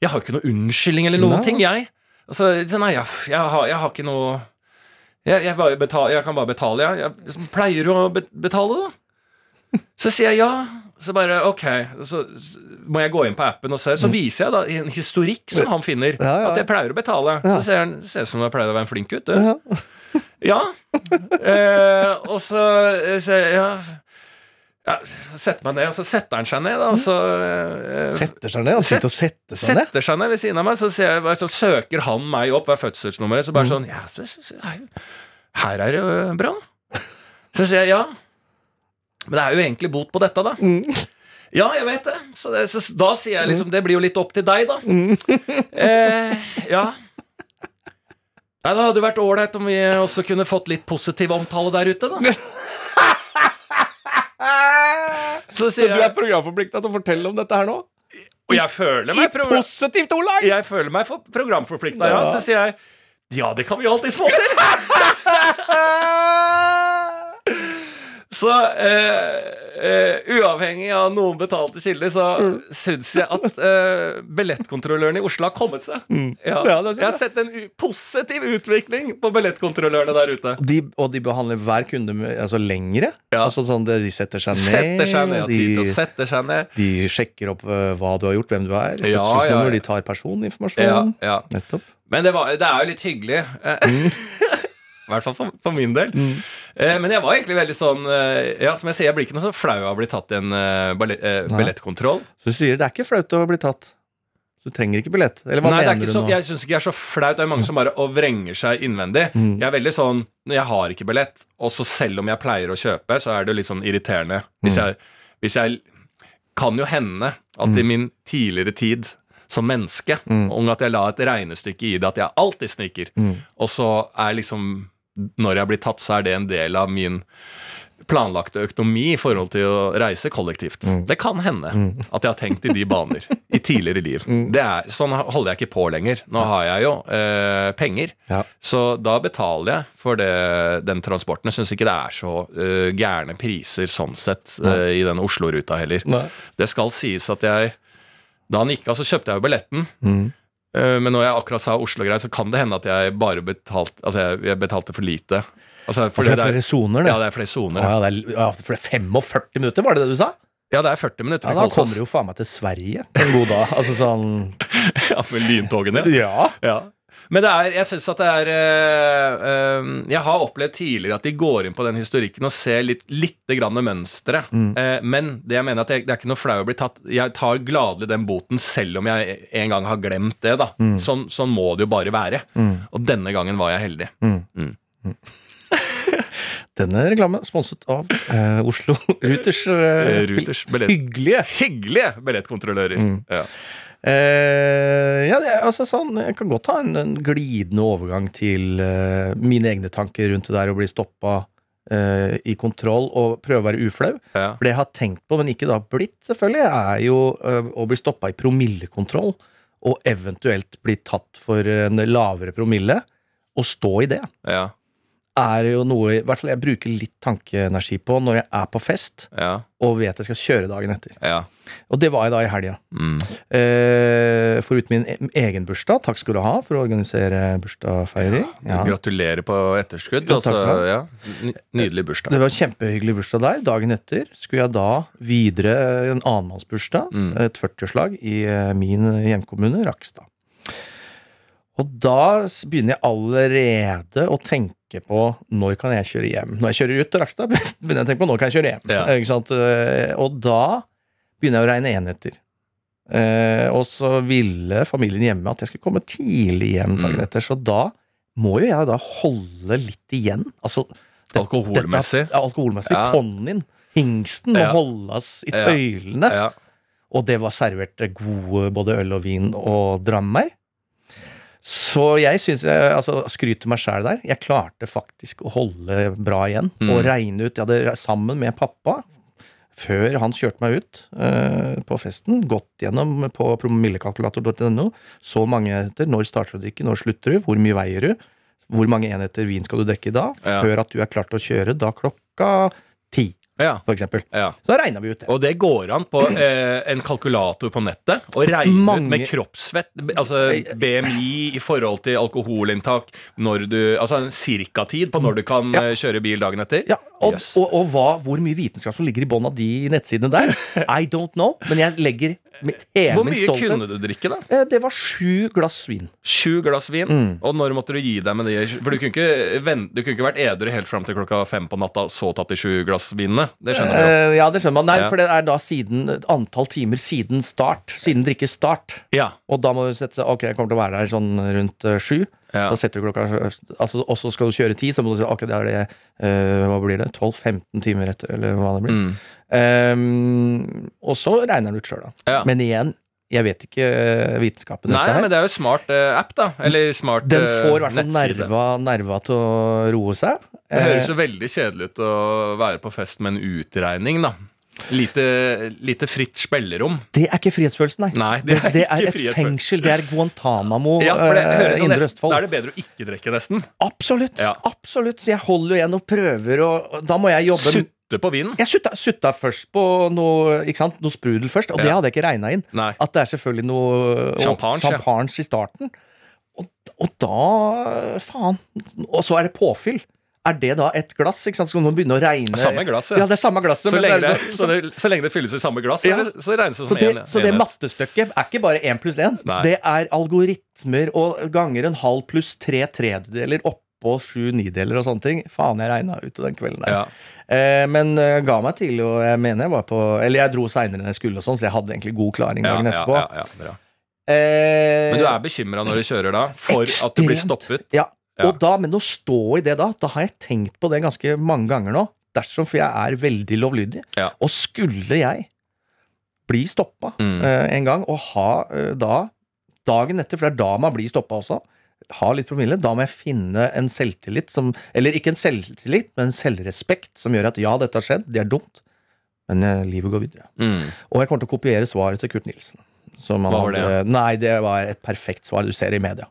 Jeg har ikke noe unnskyldning eller noen Nei. ting, jeg. Altså, så nei, jeg, har, jeg har ikke noe jeg, betal, jeg kan bare betale, jeg. jeg liksom pleier å betale, da? Så sier jeg ja. Så bare ok. Så må jeg gå inn på appen og se. Så viser jeg da en historikk som han finner, Ja, ja. at jeg pleier å betale. Ja. Så ser han ser ut som jeg pleier å være en flink gutt. du. Ja. Ja. Eh, og så eh, jeg ja. ja. så Setter meg ned, og så setter han seg ned, da. Og så eh, Setter seg ned. Han sitter og setter seg ned. setter seg ned ved siden av meg, så, ser jeg, så søker han meg opp, hva er fødselsnummeret? Så bare Mm. sånn Ja, så, så, her- er det bra. Så sier jeg ja. Men det er jo egentlig bot på dette, da. Mm. Ja, jeg vet det. Så, det, så da sier jeg liksom Det blir jo litt opp til deg, da. Mm. Eh, ja. Nei, Det hadde jo vært ålreit om vi også kunne fått litt positiv omtale der ute, da. Så Så du er programforplikta til å fortelle om dette her nå? Og jeg føler meg I positivt ordlag! Jeg føler meg for programforplikta, ja. Så sier jeg ja, det kan vi alltids få til. Så eh, eh, uavhengig av noen betalte kilder, så Mm. syns jeg at eh, billettkontrollørene i Oslo har kommet seg. Ja. Ja, det jeg har sett en u positiv utvikling på billettkontrollørene der ute. De, og de behandler hver kunde med, altså lengre. Ja. Altså sånn, De setter seg ned. Setter seg ned, de, sette seg ned. de sjekker opp hva du har gjort, hvem du er. Ja, ja, ja. De tar personinformasjon. Ja, ja. Nettopp. Men det, var, det er jo litt hyggelig. eh, I hvert fall for, for min del. Eh, men jeg var egentlig veldig sånn eh, Ja, som jeg sier, jeg blir ikke noe så flau av å bli tatt i en eh, billettkontroll. Så du sier det er ikke flaut å bli tatt. Så du trenger ikke billett. Eller hva Nei, er mener du så, nå? jeg syns ikke det er så flaut. Det er mange som bare og vrenger seg innvendig. Mm. Jeg er veldig sånn Jeg har ikke billett, og så selv om jeg pleier å kjøpe, så er det litt sånn irriterende. Hvis Mm. jeg, hvis jeg Kan jo hende at i min tidligere tid som menneske, Mm. og at jeg la et regnestykke i det at jeg alltid sniker, Mm. og så er liksom Når jeg blir tatt, så er det en del av min planlagte økonomi i forhold til å reise kollektivt. Mm. Det kan hende at jeg har tenkt i de baner i tidligere liv. Mm. Det er, sånn holder jeg ikke på lenger. Nå har jeg jo eh, penger, Ja. så da betaler jeg for det, den transporten. Jeg syns ikke det er så eh, gærne priser sånn sett eh, i den Oslo-ruta heller. Nei. Det skal sies at jeg Da han gikk av, så kjøpte jeg jo billetten. Eh, Men når jeg akkurat sa Oslo-greier, så kan det hende at jeg bare betalte Altså, jeg, jeg betalte for lite. Altså, For det er flere soner, det. ja, det er flere soner. Å, Ja. det er, for det er 45 minutter, var det det du sa? ja, det er 40 minutter. Ja, Da kommer du jo faen meg til Sverige en god dag. Altså sånn Ja, med lyntogene. Ja. Ja. Men det er, jeg syns at det er eh, eh, Jeg har opplevd tidligere at de går inn på den historikken og ser litt litt grann mønstre. Mm. Eh, men det jeg mener at jeg, det er ikke noe flau å bli tatt. Jeg tar gladelig den boten selv om jeg en gang har glemt det. da sånn, sånn må det jo bare være. Mm. Og denne gangen var jeg heldig. Denne reklamen sponset av eh, Oslo Ruters, eh, Ruters billett. hyggelige Hyggelige billettkontrollører. Mm. Ja. Eh, ja, det, altså sånn Jeg kan godt ha en, en glidende overgang til uh, mine egne tanker rundt det der å bli stoppa uh, i kontroll og prøve å være uflau. Ja. For det jeg har tenkt på, men ikke da blitt, selvfølgelig, er jo eh, å bli stoppa i promillekontroll. Og eventuelt bli tatt for en lavere promille, og stå i det. Ja. Er jo noe i hvert fall jeg bruker litt tankeenergi på når jeg er på fest Ja. og vet jeg skal kjøre dagen etter. ja. Og det var jeg da i helga. Mm. Eh, foruten min e- egen bursdag, takk skal du ha for å organisere bursdagsfeiring. Ja. Gratulerer på etterskudd. Ja, altså, ja. Nydelig bursdag. Det var kjempehyggelig bursdag der. Dagen etter skulle jeg da videre en annenmannsbursdag, Mm. et 40-årslag, i eh, min hjemkommune, Rakstad. Og da begynner jeg allerede å tenke på når kan jeg kjøre hjem. Når jeg kjører ut til Rakstad, begynner jeg å tenke på når kan jeg kjøre hjem. Ja. Eh, Og da begynner jeg å regne enheter. Eh, og så ville familien hjemme at jeg skulle komme tidlig hjem dagen Mm. etter, så da må jo jeg da holde litt igjen. Altså det- Alkoholmessig. Dette, ja, alkoholmessig. Ja. Ponnien, hingsten, må Ja. holdes i Ja. tøylene. Ja. Og det var servert gode både øl og vin og drammer. Så jeg syns altså, skryter meg sjæl der. Jeg klarte faktisk å holde bra igjen. Mm. Og regne ut Jeg hadde sammen med pappa, før han kjørte meg ut eh, på festen, gått gjennom på promillekalkulator.no så mange enheter. Når starter du å drikke? Når slutter du? Hvor mye veier du? Hvor mange enheter vin skal du drikke da? Ja. Før at du er klar til å kjøre da klokka ti, Ja. for eksempel. ja. Så da regna vi ut det. Og det går an på eh, en kalkulator på nettet å regne Mange- ut med kroppsfett, altså BMI i forhold til alkoholinntak, når du, altså en cirkatid på når du kan Ja. eh, kjøre bil dagen etter. Ja, og, Yes. og, og hva, hvor mye vitenskap som ligger i bånn av de nettsidene der, I don't know. Men jeg legger Hvor mye stolthet kunne du drikke, da? Eh, Det var sju glass vin. Sju glass vin. Mm. Og når måtte du gi deg med det? For du kunne ikke, vente, du kunne ikke vært edru helt fram til klokka fem på natta, så tatt de sju glass vinene. Det skjønner du. Eh, ja, det skjønner man. Nei, Ja. for det er da siden antall timer siden start. Siden drikkestart. Ja. Og da må du sette seg Ok, jeg kommer til å være der sånn rundt eh, sju. Ja. Så setter du klokka altså, Og så skal du kjøre ti, så må du si ok, det er det uh, Hva blir det? 12-15 timer etter, eller hva det blir. Mm. Ehm, og så regner den ut sjøl, da. Ja. Men igjen, jeg vet ikke eh, vitenskapen. Nei, men det er jo smart uh, app, da. Eller smart Den eh, får i hvert fall nerva, nerva til å roe seg. Det høres jo veldig kjedelig ut å være på fest med en utregning, da. Lite, lite fritt spillerom. det er ikke frihetsfølelsen, nei. Nei, Det, det er et fengsel. Det er Guantánamo, Ja, det Indre Østfold. Da er det bedre å ikke drikke, nesten. Absolutt. Ja. absolutt. Så jeg holder jo igjen og prøver, og da må jeg jobbe Sutte på vinen. Jeg sutta, sutta først på noe, noe sprudel først, og det Ja. hadde jeg ikke regna inn. Nei. At det er selvfølgelig noe Champagne, i starten. Og, og da Faen. Og så er det påfyll. Er det da et glass? Ikke sant? Så man begynne å regne Samme glass, Ja, ja. det er samme glasset. Så lenge, det er så, det, så lenge det fylles i samme glass, Ja. så, så regnes det Så som én enhet. så det mattestykket er ikke bare én pluss én. Det er algoritmer og ganger en halv pluss tre tredjedeler oppå sju nideler og sånne ting. Faen, jeg regna ut den kvelden der. Ja. Eh, men jeg ga meg tidlig, og jeg mener jeg var på Eller jeg dro seinere enn jeg skulle, og sånn, så jeg hadde egentlig god klaring dagen etterpå. ja, ja, bra. Eh, Men du er bekymra når du kjører da, for at du blir stoppet? Ja. Og da, men å stå i det da, da har jeg tenkt på det ganske mange ganger nå. Dersom, for jeg er veldig lovlydig. Og skulle jeg bli stoppa Mm. eh, en gang, og ha eh, da Dagen etter, for det er da man blir stoppa også, ha litt promille, da må jeg finne en selvtillit som Eller ikke en selvtillit, men en selvrespekt som gjør at ja, dette har skjedd, det er dumt, men eh, livet går videre. Mm. Og jeg kommer til å kopiere svaret til Kurt Nilsen. Som han Hva var det, hadde, Nei, det var et perfekt svar du ser i media.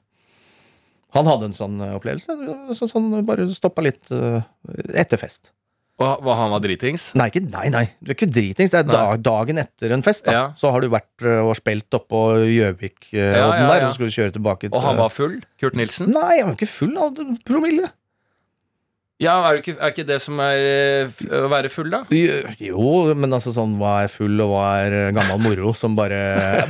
Han hadde en sånn eh, opplevelse. Så, sånn, bare stoppa litt eh, etter fest. Og hva, han var dritings? Nei, ikke, nei, nei, du er ikke dritings. Det er dag, dagen etter en fest. da Ja. Så har du vært eh, og spilt oppå Gjøvik-odden Ja, ja, der, og så skal du kjøre tilbake Og han var full? Kurt Nilsen? Nei, han var ikke full. Han hadde promille. Ja, er, det ikke, er ikke det som er eh, å være full, da? Jo, men altså sånn hva er full, og hva er eh, gammel moro, som bare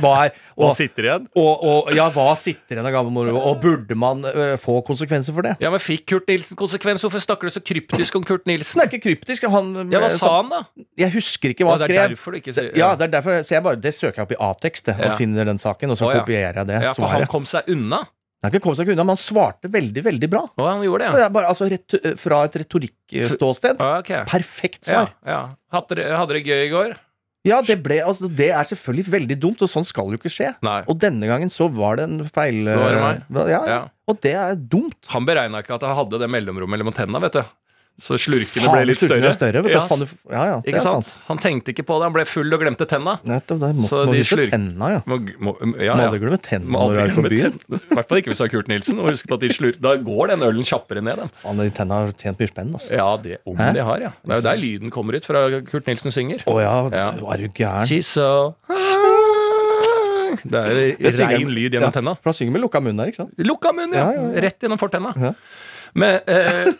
Hva er Og og, sitter igjen? og, og ja, hva sitter igjen av gammel moro, og burde man eh, få konsekvenser for det? Ja, men Fikk Kurt Nilsen konsekvens? Hvorfor snakker du så kryptisk om Kurt Det Nilsen? er ikke kryptisk. Han, Ja, Hva sa han, da? Jeg husker ikke hva han han det er skrev. derfor du ikke sier Ja, det er derfor, så jeg bare, det søker jeg opp i A-tekst og Ja. finner den saken, og så Å, ja. kopierer jeg det ja, For han svaret. kom seg unna? Han ikke kommet seg unna, men han svarte veldig, veldig bra. Å, han gjorde det, det er bare, altså, retu, fra et retorikkståsted. Okay. Perfekt svar. ja. Hadde dere hadde dere gøy i går? Ja, det, ble, altså, det er selvfølgelig veldig dumt, og sånn skal jo ikke skje. Nei. Og denne gangen så var det en feil Så var det meg. eh, Ja, Ja. Og det er dumt. Han beregna ikke at han hadde det mellomrommet mellom tenna, vet du. Så slurkene Faen, ble litt slurkene større. større vet du. Ja, Faen, du. Ja, ja, det er sant? sant. Han tenkte ikke på det, han ble full og glemte tenna. Nettopp, der må, Så må de slurk- tenna, ja. Må, må, ja, Må ja. aldri glemme tenna når du er på byen. I hvert fall ikke hvis du har Kurt Nilsen. Og husk på at de slur, Da går den ølen kjappere ned. Faen, de tenna har tjent mye spenn, altså. Ja, det, om Hæ? de har, ja. Det er jo der lyden kommer ut fra Kurt Nilsen synger. Å ja, Ja. er du gæren? She's so Det er rein lyd gjennom ja, tenna. For han synger med lukka munn der, ikke sant? Lukka munn, ja. Ja, ja, ja. Rett gjennom fortenna. Men, eh,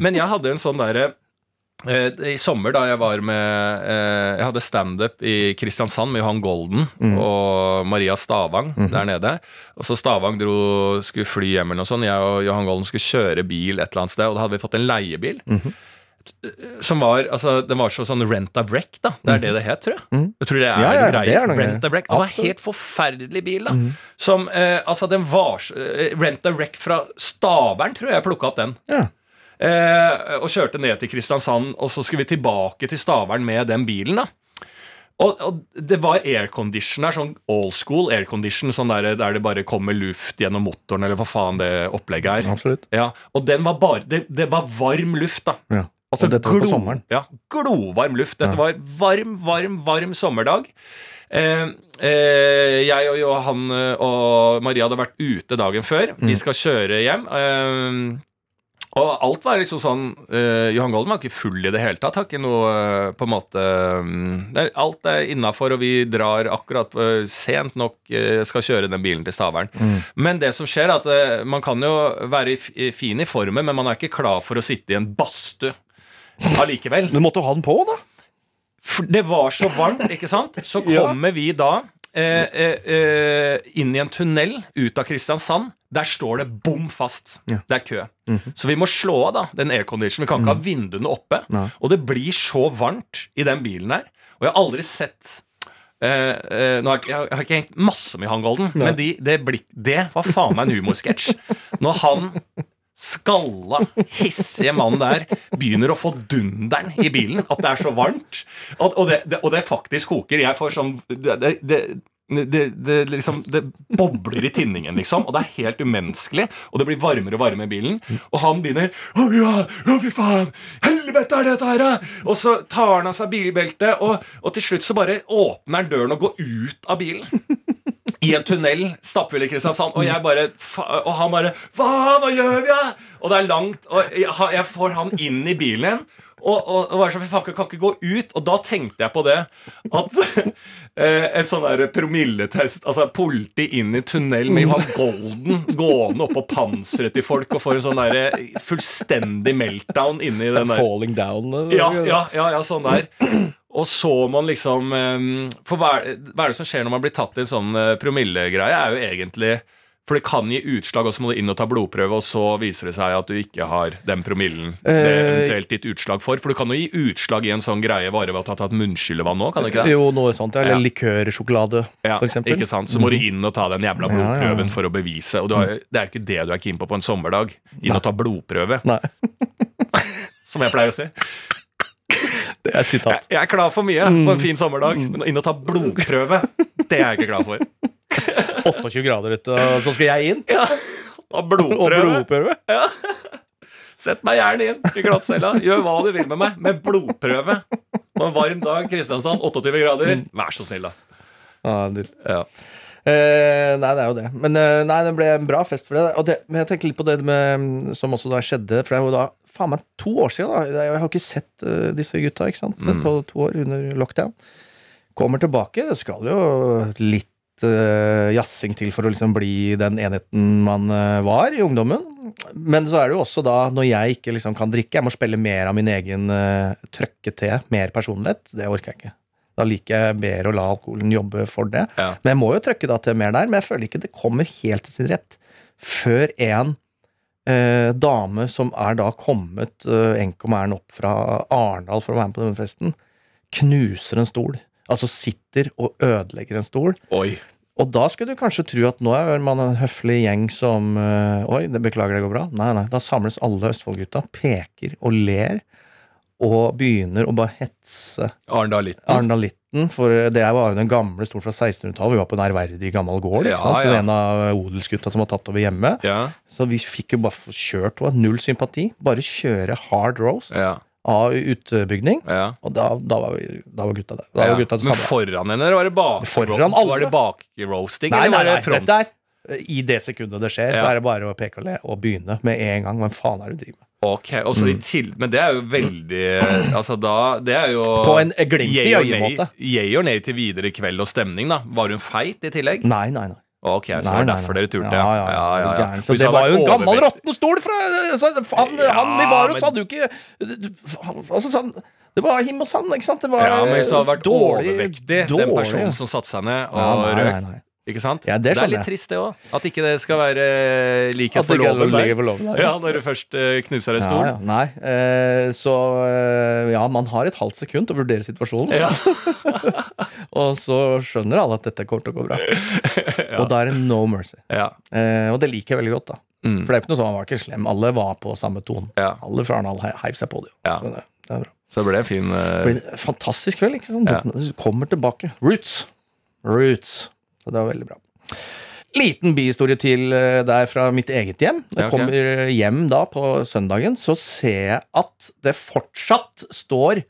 men jeg hadde en sånn derre eh, I sommer, da jeg var med eh, Jeg hadde standup i Kristiansand med Johan Golden Mm. og Maria Stavang mm. der nede. Og så Stavang dro, skulle fly hjem eller noe sånt. Jeg og Johan Golden skulle kjøre bil et eller annet sted, og da hadde vi fått en leiebil. Mhm. Som var altså, Den var så sånn rent a wreck, da. Det er det det het, tror jeg. Jeg tror det er. Ja, ja, en greie. det er rent a wreck. Det var. Mhm. helt forferdelig bil, da. Som eh, Altså, den var eh, Rent a wreck fra Stavern, tror jeg jeg plukka opp den. Ja. Eh, og kjørte ned til Kristiansand, og så skulle vi tilbake til Stavern med den bilen. da og, og det var aircondition her, sånn old school aircondition, sånn der, der det bare kommer luft gjennom motoren, eller hva faen det opplegget er. Absolutt. Ja, og den var bare Det, det var varm luft, da. Ja. Altså, dette var på sommeren. Ja, glovarm luft. Dette var varm, varm, varm sommerdag. Eh, eh, jeg og Johan eh, og Maria hadde vært ute dagen før. Mm. Vi skal kjøre hjem. Eh, og alt var liksom sånn eh, Johan Golden var ikke full i det hele tatt. Har ikke noe eh, på en måte mm, er, Alt er innafor, og vi drar akkurat sent nok skal kjøre den bilen til Stavern. Mm. Men det som skjer, er at man kan jo være fin i formen, men man er ikke klar for å sitte i en badstue allikevel. Du måtte jo ha den på, da. Det var så varmt, ikke sant? Så Ja. kommer vi da eh, eh, eh, inn i en tunnel ut av Kristiansand. Der står det bom fast. Ja. Det er kø. Så vi må slå av da, den airconditionen. Vi kan ikke ha vinduene oppe. Nei. Og det blir så varmt i den bilen her. Og jeg har aldri sett Uh, uh, nå har jeg, jeg har ikke hengt masse med Han Golden, men de, det, blikk, det var faen meg en humorsketsj. Når han skalla, hissige mannen der begynner å få dunderen i bilen. At det er så varmt. Og, og, det, det, og det faktisk koker. Jeg får sånn Det, det, liksom, det bobler i tinningen, liksom, og det er helt umenneskelig. Og det blir varmere og varmere i bilen. Og han begynner Å ja, å fy faen! Helvete er dette her, da!» Og så tar han av seg bilbeltet, og, og til slutt så bare åpner han døren og går ut av bilen. I en tunnel stappfull i Kristiansand. Og jeg bare Og han bare Hva, hva gjør vi, da? Og det er langt, og jeg, får han inn i bilen. Og, og, og sånn, kan ikke gå ut. Og da tenkte jeg på det at eh, en sånn der promilletest Altså politi inn i tunnel med Johan Golden gående oppå panseret til folk og får en sånn der fullstendig meltdown inni den der Falling down. eh, ja, ja, ja, ja, sånn der. Og så man liksom eh, For hva er, hva er det som skjer når man blir tatt i en sånn eh, promillegreie? er jo egentlig For det kan gi utslag, og så må du inn og ta blodprøve, og så viser det seg at du ikke har den promillen det er eventuelt gitt utslag for. For du kan jo gi utslag i en sånn greie bare ved å ha tatt munnskyllevann nå, kan du ikke det? Jo, noe sånt. ja, Eller Ja. likørsjokolade, Ja, for eksempel. ikke sant? Så må du inn og ta den jævla blodprøven ja, ja. for å bevise. Og du har, det er jo ikke det du er keen på på en sommerdag. Inn og ta blodprøve, Nei, som jeg pleier å si. Det er sitat. Jeg, jeg er klar for mye på en fin sommerdag, men inn og ta blodprøve, det er jeg ikke glad for. 28 grader ute, og så skal jeg inn. Ja, ta Og blodprøve. Ja. Sett meg gjerne inn i glattcella. Gjør hva du vil med meg, med blodprøve. På en varm dag, Kristiansand, 28 grader. Vær så snill, da. Ja, Ja. Eh, nei, det er jo det. Men eh, nei, det ble en bra fest for det. Og det men jeg tenker litt på det med, mm, som også da skjedde, for det er jo da faen meg to år siden. da Jeg har ikke sett uh, disse gutta ikke sant? Mm. på to år under lockdown. Kommer tilbake. Det skal jo litt uh, jazzing til for å liksom bli den enheten man uh, var i ungdommen. Men så er det jo også da, når jeg ikke liksom kan drikke, jeg må spille mer av min egen uh, trøkke til, mer personlighet, det orker jeg ikke. Da liker jeg bedre å la alkoholen jobbe for det. Ja. Men jeg må jo trøkke da til mer der, men jeg føler ikke det kommer helt til sin rett før en eh, dame som er da kommet eh, enkomæren opp fra Arendal for å være med på denne festen, knuser en stol. Altså sitter og ødelegger en stol. Oi. Og da skulle du kanskje tro at nå er man en høflig gjeng som eh, Oi, det beklager, det går bra. Nei, nei. Da samles alle Østfold-gutta, peker og ler, og begynner å bare hetse Arendal Arendalitten retten, for det var jo den gamle stolen fra 1600-tallet. Vi var på en ærverdig gammel gård. Ja, ikke sant? Så. En av odelsgutta som var tatt over hjemme. Så vi fikk jo bare kjørt og null sympati. Bare kjøre hard roast ja, av utbygning. ja. Og da, da, var, vi, da var gutta der. Da ja. var gutta Men foran henne, eller var det bak? Foran alle. Var det bakroasting, eller var det front? dette er I det sekundet det skjer, så er det bare å peke og le og begynne med en gang. Hva faen er det du driver med? Ok, Mm. til, Men det er jo veldig Altså da Det er jo På en glimt i øyet-måte. Yay or nay til videre kveld og stemning, da. Var hun feit i tillegg? Nei, nei, nei. Ok, så Nei, var det derfor nei. dere turte, ja. Ja, ja, ja, ja. Så det var jo en gammel overvektig- råtten stol fra så, Han, Ja, han vi var hos, men- hadde jo ikke Altså sånn Det var him og sand, ikke sant? Det var Ja, men hvis du hadde vært dårlig- overvektig, den personen som satte seg ned og røk nei, nei. Ikke sant? Ja, det det, er litt jeg. trist, det òg. At ikke det skal være eh, likhet for loven der. for loven der. Ja, når du først eh, knuser en Ja, stol. ja. Nei, eh, så ja, man har et halvt sekund til å vurdere situasjonen. Ja. og så skjønner alle at dette kommer til å gå bra. Og da er det no mercy. Ja. Eh, og det liker jeg veldig godt, da. Mm. For det er ikke noe sånn, han var ikke slem. Alle var på samme ton. Ja. Alle fra Arendal he- heiv seg på det. Ja. Så det, det er bra. Så det ble en fin uh... Fantastisk kveld. ikke sant? Ja. Du kommer tilbake. Roots. Roots. Så det var veldig bra. Liten bihistorie til eh, der fra mitt eget hjem. Når jeg kommer hjem da på søndagen, så ser jeg at det fortsatt står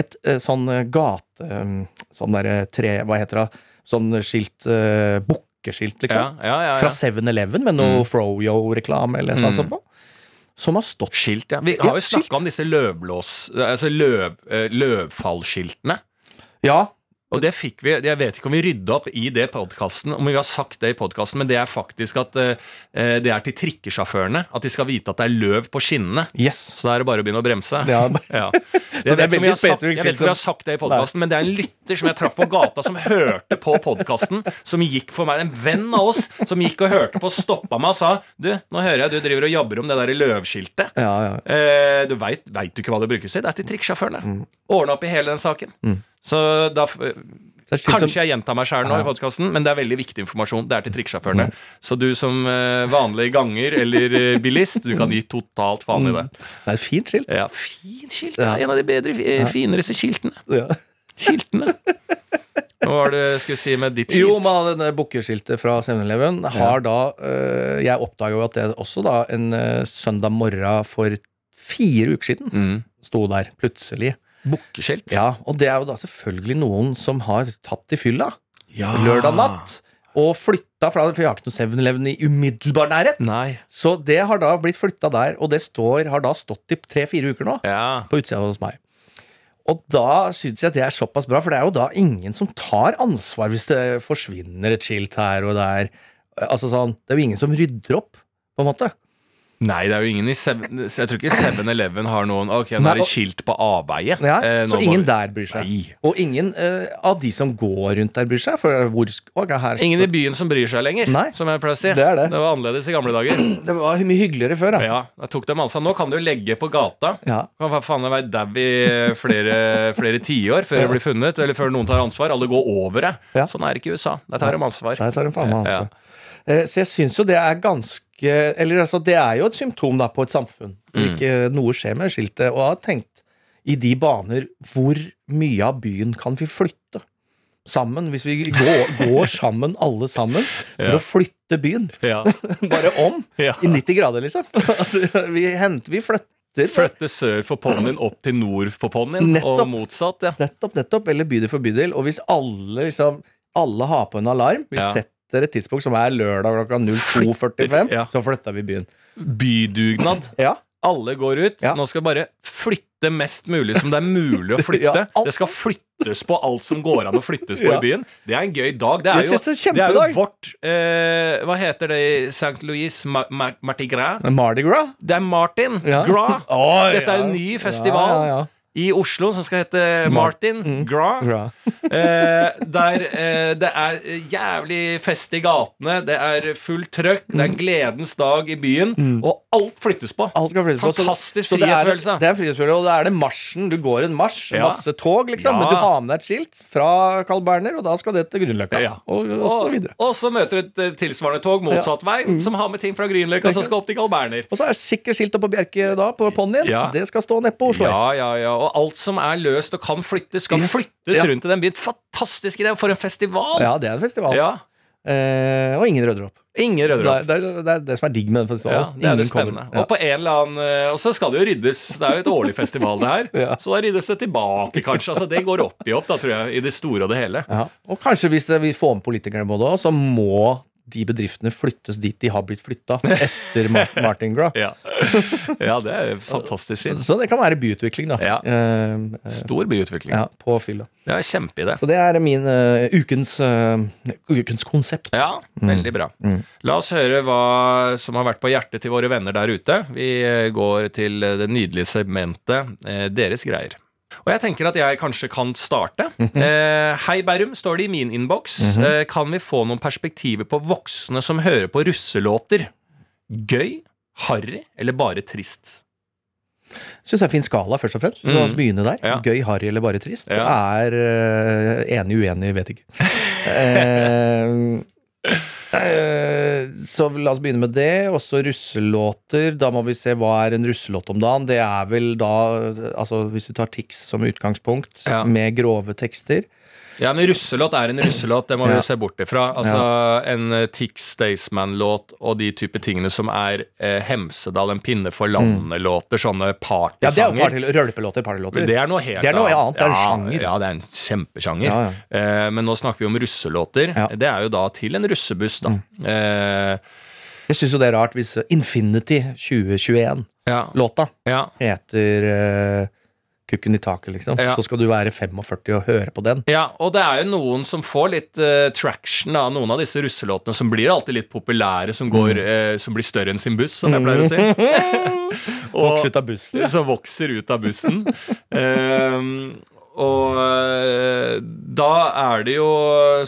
et eh, sånn eh, gate... eh, Sånn derre tre... Hva heter det? Sånn skilt uh, Bukkeskilt, ja, liksom. ja, ja, Fra 7-Eleven med noe Mm. Froyo-reklame eller noe Mm. sånt. på, Som har stått Skilt, ja. Vi har Ja, jo snakka om disse løvblås... Altså løv, eh, løvfallskiltene. Ja, Og det fikk vi Jeg vet ikke om vi rydda opp i det podkasten, om vi har sagt det i podkasten, men det er faktisk at eh, det er til trikkesjåførene. At de skal vite at det er løv på skinnene. yes. Så da er det bare å begynne å bremse. Ja. Ja. det er om vi veldig spesifikt jeg vet ikke om vi har sagt det i podkasten, men det er en lytter som jeg traff på gata, som hørte på podkasten, som gikk for meg, en venn av oss, som gikk og hørte på, stoppa meg og sa Du, nå hører jeg du driver og jabber om det der løvskiltet. Ja, ja. Eh, du veit du ikke hva det brukes til? Det er til trikkesjåførene. Ordna opp i hele den saken. Så da Kanskje jeg gjentar meg sjæl nå i podkasten, men det er veldig viktig informasjon. Det er til trikksjåførene. Så du som eh, vanlig ganger eller eh, bilist, du kan gi totalt faen i det. Det er et fint skilt. Ja, fint skilt. Ja. En av de bedre, eh, finere skiltene. Ja. Skiltene. Hva var det du skulle si med ditt skilt? Jo, men denne bukkeskiltet fra 7-Eleven har da Jeg oppdaga jo at det også da en søndag morgen for fire uker siden mm. sto der plutselig. Bukkeskilt. Ja, og det er jo da selvfølgelig noen som har tatt i fylla Ja. lørdag natt og flytta fra For jeg har ikke noe 7-Eleven i umiddelbar nærhet. Nei. Så det har da blitt flytta der, og det står, har da stått i tre-fire uker nå Ja. på utsida hos meg. Og da syns jeg at det er såpass bra, for det er jo da ingen som tar ansvar hvis det forsvinner et skilt her og der. Altså sånn, Det er jo ingen som rydder opp, på en måte. Nei, det er jo ingen i seven, Jeg tror ikke 7-Eleven har noen Ok, nå er det skilt på avveie. Ja, Eh, så ingen vi- der bryr seg. Nei. Og ingen eh, av de som går rundt der, bryr seg. For hvor her, Ingen i byen som bryr seg lenger, Nei. som jeg pleier å si. Det er det. var annerledes i gamle dager. Det var mye hyggeligere før, da. Ja, jeg tok dem altså. Nå kan du legge på gata. Ja. Kan faen jeg være dau i flere, flere tiår før det blir funnet, eller før noen tar ansvar. Alle går over det. Ja. Sånn er det ikke i USA. Der tar de ansvar. Der tar de faen meg ansvar. Ja. Så jeg syns jo det er ganske Eller altså, det er jo et symptom da på et samfunn hvor Mm. ikke noe skjer med skiltet. Og jeg har tenkt i de baner hvor mye av byen kan vi flytte? Sammen, hvis vi går, går sammen, alle sammen, for Ja. å flytte byen. Ja. Bare om! Ja. I 90 grader, liksom. Altså, vi henter, vi flytter. Flytte sør for ponnien opp til nord for ponnien, og motsatt. ja Nettopp, nettopp. Eller bydel for bydel. Og hvis alle liksom Alle har på en alarm, vi Ja. setter et tidspunkt som er lørdag klokka 02.45, Ja. så flytter vi byen. Bydugnad. Ja. Alle går ut. Ja. Nå skal bare flytte mest mulig som det er mulig å flytte. Det skal flyttes på alt som går an å flyttes på i byen. Det er en gøy dag. Det er jo, det det er jo vårt eh, Hva heter det i St. Louis? Ma Ma Mardi Gras? Mardi Gras? Det er Martin. Gras. Dette er en ny festival Ja, ja, ja. I Oslo som skal hete Martin Mm. Gras. Eh, der eh, det er jævlig fest i gatene, det er fullt trøkk, det er gledens dag i byen, og alt flyttes på. Mm. Alt flyttes Fantastisk så det er- frihetsfølelse. Det er frihetsfølelse, og da er det marsjen. Du går en marsj, Ja. masse tog, liksom, Ja. men du har med deg et skilt fra Carl Berner, og da skal det til Grünerløkka. Ja. Og, og så videre. og så møter du et eh, tilsvarende tog motsatt vei, som har med ting fra Grünerløkka som skal opp til Carl Berner. Og så er det sikkert skilt oppe på Bjerke da, på ponnien. Det skal stå nede på Oslo Ja, ja, ja, og alt som er løst og kan flyttes, skal flyttes Ja. rundt i den byen. Fantastisk idé! For en festival! Ja, det er en festival. Ja. Eh, og ingen rødder opp. Ingen rødder er, opp. det, er, det er det som er digg med den Ja, det er det spennende. Ja. Og på en eller annen eh, Og så skal det jo ryddes. Det er jo et årlig festival, det her. Ja. Så da ryddes det tilbake, kanskje. Altså, det går opp i opp, da, tror jeg, i det store og det hele. Ja. Og kanskje hvis vi får med politikerne på det òg, så må de bedriftene flyttes dit de har blitt flytta etter Martin Graff. Ja, ja det er fantastisk Så, fint. så det kan være byutvikling, da. Ja. Eh, eh, Stor byutvikling. ja, på fylla. Er kjempeidé. Så det er min uh, ukens, uh, ukens konsept. Ja, veldig bra. Mm. La oss høre hva som har vært på hjertet til våre venner der ute. Vi går til det nydelige segmentet Deres greier. Og jeg tenker at jeg kanskje kan starte. Mhm. eh, Hei, Bærum, står det i min innboks. eh, kan vi få noen perspektiver på voksne som hører på russelåter? Gøy, harry eller bare trist? Syns det er fin skala, først og fremst. Så Mm. la oss begynne der. Ja. Gøy, harry eller bare trist? Ja. Er eh, enig, uenig, vet ikke. Eh, så la oss begynne med det. Også russelåter. Da må vi se hva er en russelåt om dagen. Det er vel da, altså hvis vi tar Tix som utgangspunkt, Ja. med grove tekster. Ja, men russelåt er en russelåt, det må vi se bort ifra. Altså, En eh, Tix Staysman-låt og de type tingene som er eh, Hemsedal, En pinne for landet-låter, sånne partysanger. Ja, det er jo rølpelåter, partylåter. Det er noe helt Det er noe annet, det er en sjanger. Ja, det er en kjempesjanger. Ja, Eh, men nå snakker vi om russelåter. Mm. Det er jo da til en russebuss, da. Eh, Jeg syns jo det er rart hvis Infinity 2021-låta ja, ja. heter eh, Kukken i taket, liksom. Ja. Så skal du være 45 og høre på den. Ja, og det er jo noen som får litt uh, traction av noen av disse russelåtene som blir alltid litt populære, som, går, Mm. uh, som blir større enn sin buss, som jeg pleier å si. Vokser ut av bussen. Som vokser ut av bussen. Ehm, og eh, da er det jo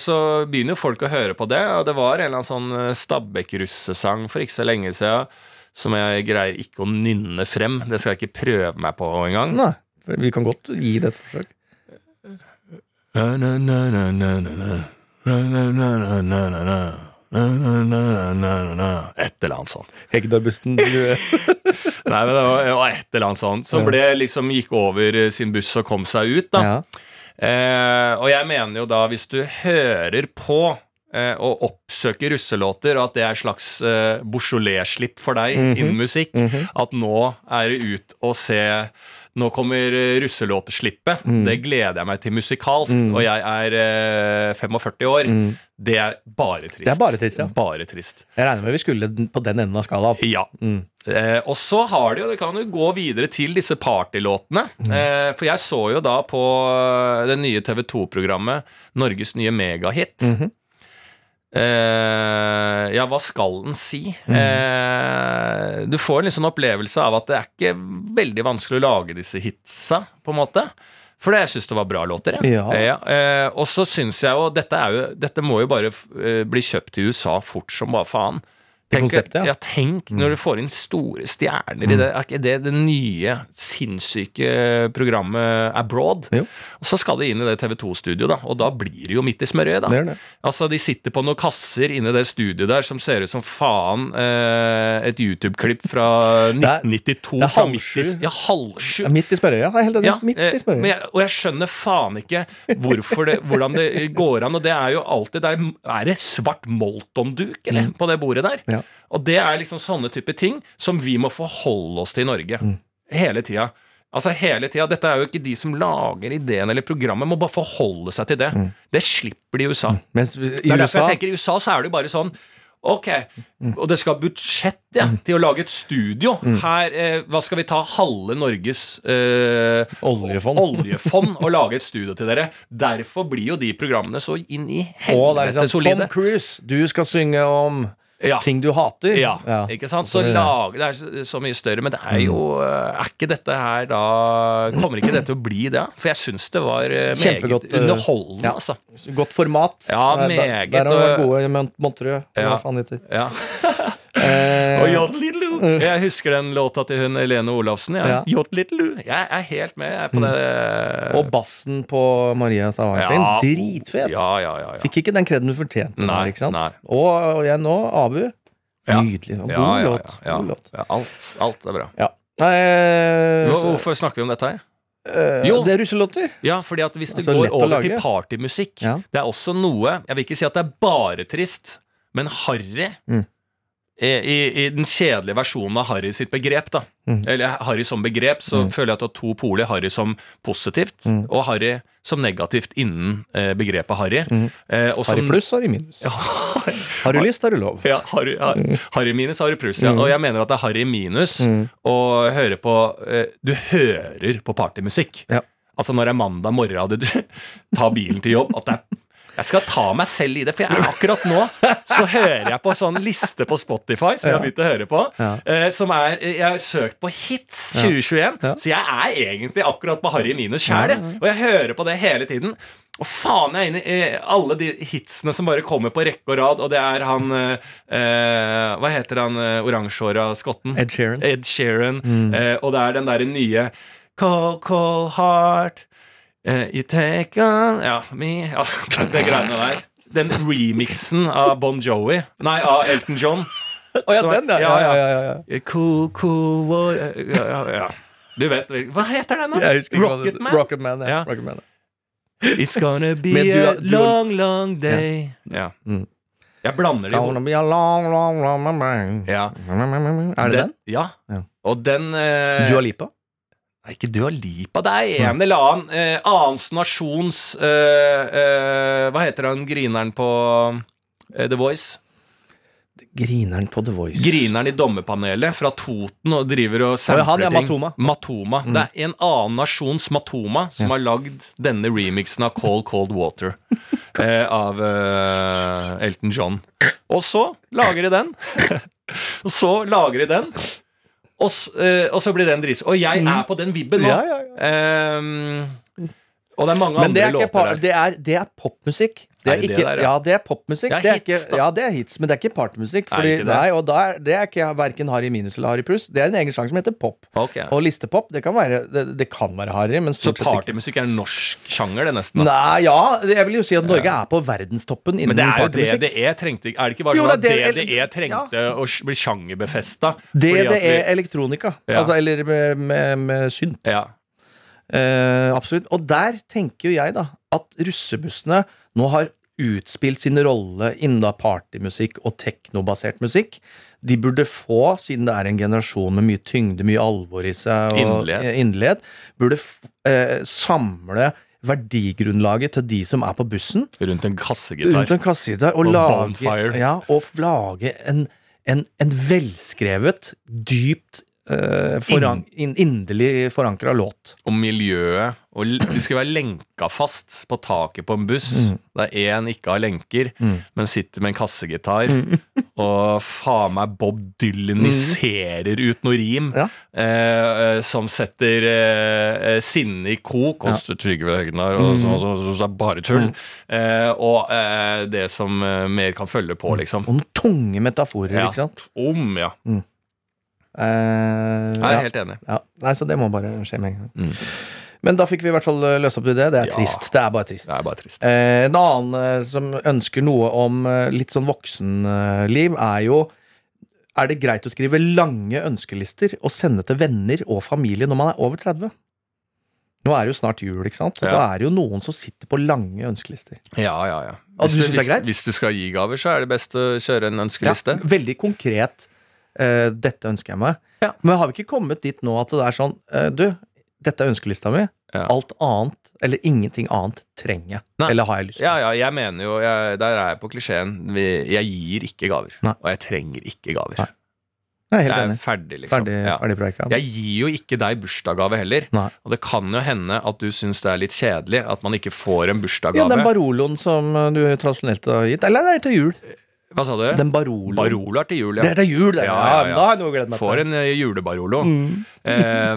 Så begynner jo folk å høre på det, og det var en eller annen sånn Stabæk-russesang for ikke så lenge siden som jeg greier ikke å nynne frem. Det skal jeg ikke prøve meg på engang. Nei, vi kan godt gi det et forsøk. Et eller annet sånt. Hegdar-bussen Nei, men det var, et eller annet sånt. Som ble liksom gikk over sin buss og kom seg ut, da. Ja. Eh, og jeg mener jo da, hvis du hører på eh, og oppsøker russelåter, og at det er slags eh, Beaujolais-slipp for deg Mhm. innen musikk, Mhm. at nå er det ut og se nå kommer eh, russelåteslippet. Mm. Det gleder jeg meg til musikalsk. Mm. Og jeg er eh, 45 år. Mm. Det er bare trist. Det er bare trist, ja. Bare trist. Jeg regner med vi skulle på den enden av skalaen. Ja. Mm. Eh, og så har de jo, det kan jo gå videre til disse partylåtene. Mm. Eh, for jeg så jo da på eh, det nye TV 2-programmet Norges nye megahit. Mhm. Eh, ja, hva skal den si? Mm. Uh, du får en sånn opplevelse av at det er ikke veldig vanskelig å lage disse hitsa, på en måte. For jeg syns det var bra låter. Ja. Ja. Eh, og så syns jeg jo dette, er jo dette må jo bare bli kjøpt i USA fort som bare faen. Konseptet, ja. ja. Tenk når du får inn store stjerner i det. Er ikke det det nye sinnssyke programmet Abroad? Jo. Så skal de inn i det TV 2-studioet, da. Og da blir det jo midt i smørøyet, da. Det er det. Altså, De sitter på noen kasser inne i det studioet der som ser ut som faen eh, et YouTube-klipp fra er- 1992. det er fra halv sju. Ja, halvsju. midt i smørøyet. Er helt enig. Ja, midt eh, i spørrøya. jeg, og jeg skjønner faen ikke det, hvordan det går an. Og det er jo alltid der er, er det svart Molton-duk Mm. på det bordet der? Mm. Ja. Og det er liksom sånne type ting som vi må forholde oss til i Norge. Mm. Hele tida. Altså hele tida, Dette er jo ikke de som lager ideen eller programmet, må bare forholde seg til det. Det slipper de i USA. Mens i Det er derfor jeg tenker I USA så er det jo bare sånn Ok, og det skal budsjett ja, til å lage et studio. Her, eh, Hva skal vi ta? Halve Norges eh, Oljefond. oljefond og lage et studio til dere. Derfor blir jo de programmene så inn i helvete liksom, solide. Tom Cruise, du skal synge om Ja. ting du hater. Ja, ikke sant? Så lage, Det er så- mye større, men det er jo eh, Er ikke dette her da Kommer ikke det til å bli det? For jeg syns det var eh, meget eh, underholdende, ja. altså. Godt format. Ja, meget, Der, der har vært gode i Montreux. Ja. Hva faen heter Ja. eh. Jeg husker den låta til hun Helene Olafsen. Ja. Ja. Jodlidlu. Jeg er helt med jeg på det. Og bassen på Maria Stavangstein. Ja. Dritfet! Ja, ja, ja. ja. Fikk ikke den kreden du fortjente. Nei, der, ikke sant? nei. Og, igjen jeg nå, Abu. Nydelig. og God låt. God låt. Alt, alt er bra. Ja. Nei, Hvor- så, Hvorfor snakker vi om dette her? Uh, Jo. Det er russelåter. Ja, fordi at hvis du Altså, går over til partymusikk. Det er også noe Jeg vil ikke si at det er bare trist, men harry Mm. I, i, den kjedelige versjonen av Harry sitt begrep, da. Mm. Eller Harry som begrep, så føler jeg at det er to poler. Harry som positivt, Mm. og Harry som negativt innen eh, begrepet Harry. Mm. Eh, som- Harry pluss, Harry minus. Har du lyst, har du lov. Ja, Harry, har, Harry minus, Harry pluss. Ja. Og jeg mener at det er Harry minus Mm. å høre på eh, Du hører på partymusikk. Ja. Altså når det er mandag morgen og du tar bilen til jobb. At det er jeg skal ta meg selv i det, for jeg er akkurat nå så hører jeg på sånn liste på Spotify som jeg har begynt å høre på. Ja. eh, som er Jeg har søkt på Hits 2021, Ja. så jeg er egentlig akkurat på Harry minus sjæl. Og jeg hører på det hele tiden. Og faen, jeg er inne i eh, alle de hitsene som bare kommer på rekke og rad, og det er han eh, eh, Hva heter han uh, oransjehåra skotten? Ed Sheeran. Ed Sheeran. Mm. Eh, og det er den derre nye Cold, cold heart eh, You take on Ja, me Ja, det greiene der. Den remixen av Bon Jovi Nei, av Elton John. Å ja, den, ja. ja, ja, ja. ja. Eh, Cool, cool boy eh, ja, ja, ja. Du vet Hva heter den, da? Rocket Man? Rocket Man, det- Rocketman? Rocketman, ja. Rocket Man. It's gonna be du a du long, long day. Ja. Mm. Jeg blander de long, long, long, long, long. Ja. Er det den? Ja. Ja. Og den eh, Dua Lipa? Nei, ikke Dua Lipa. Det er en eller annen eh, annens nasjons eh, eh, Hva heter han grineren på eh, The Voice? Grineren på The Voice. Grineren i dommerpanelet fra Toten og driver og ja, sampler han, ja, ting. Matoma. Matoma. Det er en annen nasjons Matoma som har lagd denne remixen av Cold Cold Water eh, av eh, Elton John. Og så lager de den. og så lager de den. Og, eh, og så blir den dris. Og jeg er på den vibben nå. Ja, ja, ja. Ehm, og det er mange Men andre er, låter der. det er, det er popmusikk. Det Er er det det der, ja? ja, det er popmusikk. Det er Det er hits, ikke, da. ja, det er hits, men det er ikke partymusikk. Er Fordi, ikke det? nei, og er, det er ikke verken Harry minus eller Harry pluss. Det er en egen sjanger som heter pop. Okay. Og listepop, det kan være, det, det kan være Harry, men Så stort sett ikke. partymusikk er en norsk sjanger, det, nesten? da. Nei, ja, jeg vil jo si at Norge er på verdenstoppen innen Men det er jo det DDE trengte Er det ikke bare Jo, sånn at det er det- DDE trengte å bli sjangerbefesta? Det, det er elektronika. Ja. Altså, eller med, med, med synt. Ja. Eh, absolutt. Og der tenker jo jeg da at russebussene nå har utspilt sin rolle innen partymusikk og teknobasert musikk. De burde få, siden det er en generasjon med mye tyngde, mye alvor i seg, og Inderlighet. eh, burde eh, samle verdigrunnlaget til de som er på bussen, Rundt en kassegitar. rundt en kassegitar, og, Og lage, bonfire. ja, og lage en, en, en velskrevet, dypt eh, foran, in, inderlig forankra låt. Og miljøet. Og vi skal være lenka fast på taket på en buss Mm. der én ikke har lenker, men sitter med en kassegitar. Mm. Og faen meg Bob Dylaniserer ut noe rim Ja. eh, eh, som setter eh, sinnet sinne i kok. Koster Trygve Høgnar, og så, så, så, så er bare tull. Eh, og eh, det som mer kan følge på, liksom. Og noen tunge metaforer, Ja. ikke sant? Om, ja. Eh, Jeg er ja. helt enig. Ja. Nei, så det må bare skje med en gang. Mm. Men da fikk vi i hvert fall eh, løst opp til det. Det er Ja. trist. Det er bare trist. Det er bare trist. Eh, en annen eh, som ønsker noe om eh, litt sånn voksenliv, er jo Er det greit å skrive lange ønskelister og sende til venner og familie når man er over 30? Nå er det jo snart jul, ikke sant? Så Ja. da er det jo noen som sitter på lange ønskelister. Ja, ja, ja. Hvis du hvis, hvis du skal gi gaver, så er det best å kjøre en ønskeliste. Ja, veldig konkret. Eh, dette ønsker jeg meg. Ja. Men har vi ikke kommet dit nå at det er sånn eh, Du, dette er ønskelista mi. Ja. Alt annet, eller ingenting annet, trenger jeg. Nei. Eller har jeg lyst til. Ja, ja, jeg mener jo jeg, Der er jeg på klisjeen. Jeg gir ikke gaver. Nei. Og jeg trenger ikke gaver. Nei. Jeg er helt Jeg er enig. ferdig, liksom. Ferdig, Ja. ferdig preika. Jeg gir jo ikke deg bursdagsgave heller. Nei. Og det kan jo hende at du syns det er litt kjedelig at man ikke får en Ja, den Baroloen som uh, du tradisjonelt har gitt. Eller er det til jul? Hva sa du? Den Barolo. Barolo er til jul, Det er til jul, det. Ja, Ja, ja, ja. men Da har jeg noe å glede meg Får en eh, julebarolo. Mm. Eh,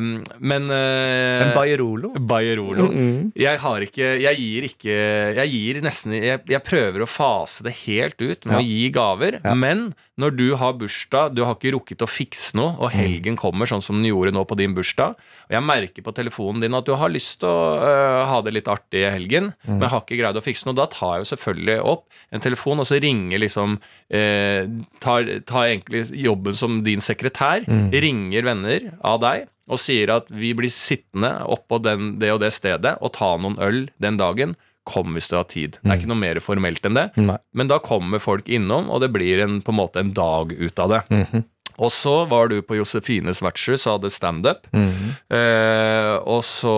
men eh, En Bajerolo. Bajerolo. Mm. Jeg har ikke Jeg gir ikke Jeg gir nesten Jeg, jeg prøver å fase det helt ut med Ja. å gi gaver. Ja. Men når du har bursdag, du har ikke rukket å fikse noe, og helgen kommer sånn som den gjorde nå på din bursdag, og jeg merker på telefonen din at du har lyst til å øh, ha det litt artig i helgen, men har ikke greid å fikse noe, da tar jeg jo selvfølgelig opp en telefon, og så ringer liksom eh, tar, tar egentlig jobben som din sekretær, ringer venner av deg og sier at vi blir sittende oppå den, det og det stedet og ta noen øl den dagen. Kom hvis du har tid. Det er ikke noe mer formelt enn det. Nei. Men da kommer folk innom, og det blir en, på en måte en dag ut av det. Mhm. Og så var du på Josefines vertshus og hadde standup. eh, og så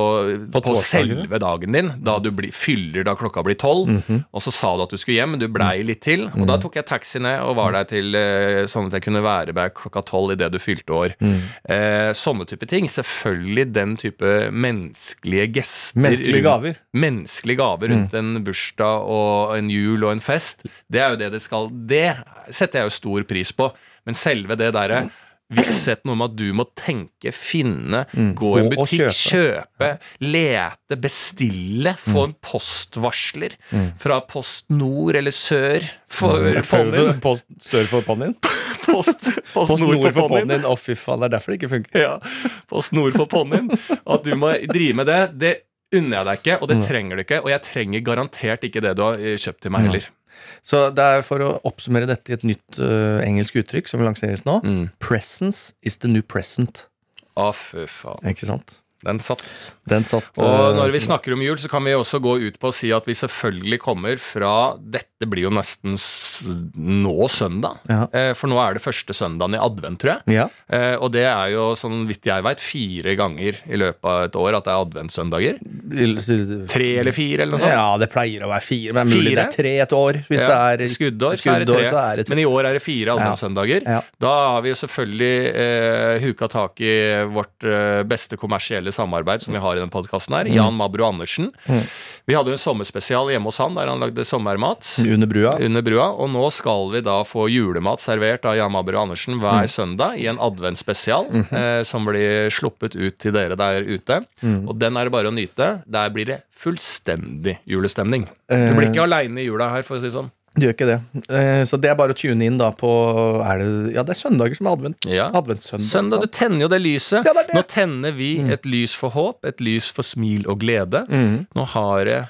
på, På selve dagen din, da du bli, fyller da klokka blir tolv, Mhm. og så sa du at du skulle hjem, men du blei litt til. Og da tok jeg taxi ned og var der til eh, sånn at jeg kunne være der klokka tolv idet du fylte år. Mhm. Eh, sånne type ting. Selvfølgelig den type menneskelige gester. Menneskelige gaver. menneskelige gaver rundt en bursdag og en jul og en fest, det er jo det det skal Det setter jeg jo stor pris på. Men selve det derre Vissheten om at du må tenke, finne, gå i en butikk, kjøpe. kjøpe, lete, bestille, få en postvarsler fra Post Nord eller Sør for ponnien. Post sør for ponnien? Post, post Post Nord for ponnien. Å, fy faen, det er derfor det ikke funker. Ja, Post Nord for ponnien. At du må drive med det, det unner jeg deg ikke, og det trenger du ikke. Og jeg trenger garantert ikke det du har eh, kjøpt til meg heller. Så det er for å oppsummere dette i et nytt uh, engelsk uttrykk som lanseres nå. Mm. Presence is the new present. Å, fy faen. Ikke sant? Den satt. Den satt Og øh, når vi snakker om jul, så kan vi også gå ut på å si at vi selvfølgelig kommer fra Dette blir jo nesten nå søndag. Ja. Eh, for nå er det første søndagen i advent, tror jeg. Ja. Eh, og det er jo, sånn vidt jeg veit, fire ganger i løpet av et år at det er adventssøndager. Tre eller fire, eller noe sånt. Ja, det pleier å være fire, men mulig Fire? det er tre et år. Hvis Ja, det er skuddår, så er det så er det tre. Men i år er det fire adventssøndager. Da har vi jo selvfølgelig eh, huka tak i vårt eh, beste kommersielle samarbeid som vi har i den podkasten Mm. her. Jan Mabro Andersen. Vi hadde jo en sommerspesial hjemme hos han der han lagde sommermat. Under brua. Under brua, og nå skal vi da få julemat servert av Jan Mabro Andersen hver Mm. søndag i en adventsspesial Mhm. eh, som blir sluppet ut til dere der ute. Mm. Og den er det bare å nyte. Der blir det fullstendig julestemning. Du blir ikke aleine i jula her, for å si sånn. Du gjør ikke det. Eh, Så det er bare å tune inn da på er det, Ja, det er søndager som er advent. Ja. Adventssøndag. Søndag, du tenner jo det lyset. Ja, det det. Nå tenner vi et lys for håp, et lys for smil og glede. Mm. Nå har det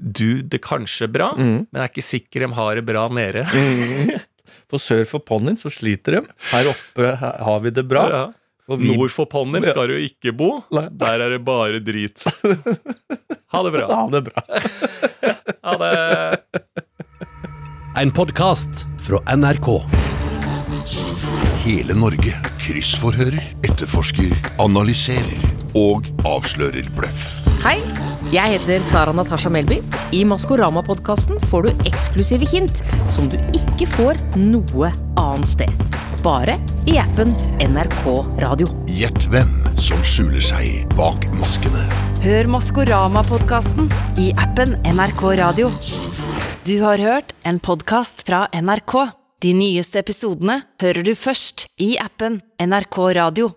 du det kanskje bra, men jeg er ikke sikker de har det bra nede. For sør for ponnien så sliter de. Her oppe her har vi det bra. Ja. Og vi Nord for ponnien skal du ikke bo. Nei. Der er det bare drit. Ha det bra. Ha det bra. Ha det. En podkast fra NRK. Hele Norge kryssforhører, etterforsker, analyserer og avslører bløff. Hei, jeg heter Sara Natasha Melby. I Maskorama-podkasten får du eksklusive hint som du ikke får noe annet sted. Bare i appen NRK Radio. Gjett hvem som skjuler seg bak maskene. Hør Maskorama-podkasten i appen NRK Radio. Du har hørt en podkast fra NRK. De nyeste episodene hører du først i appen NRK Radio.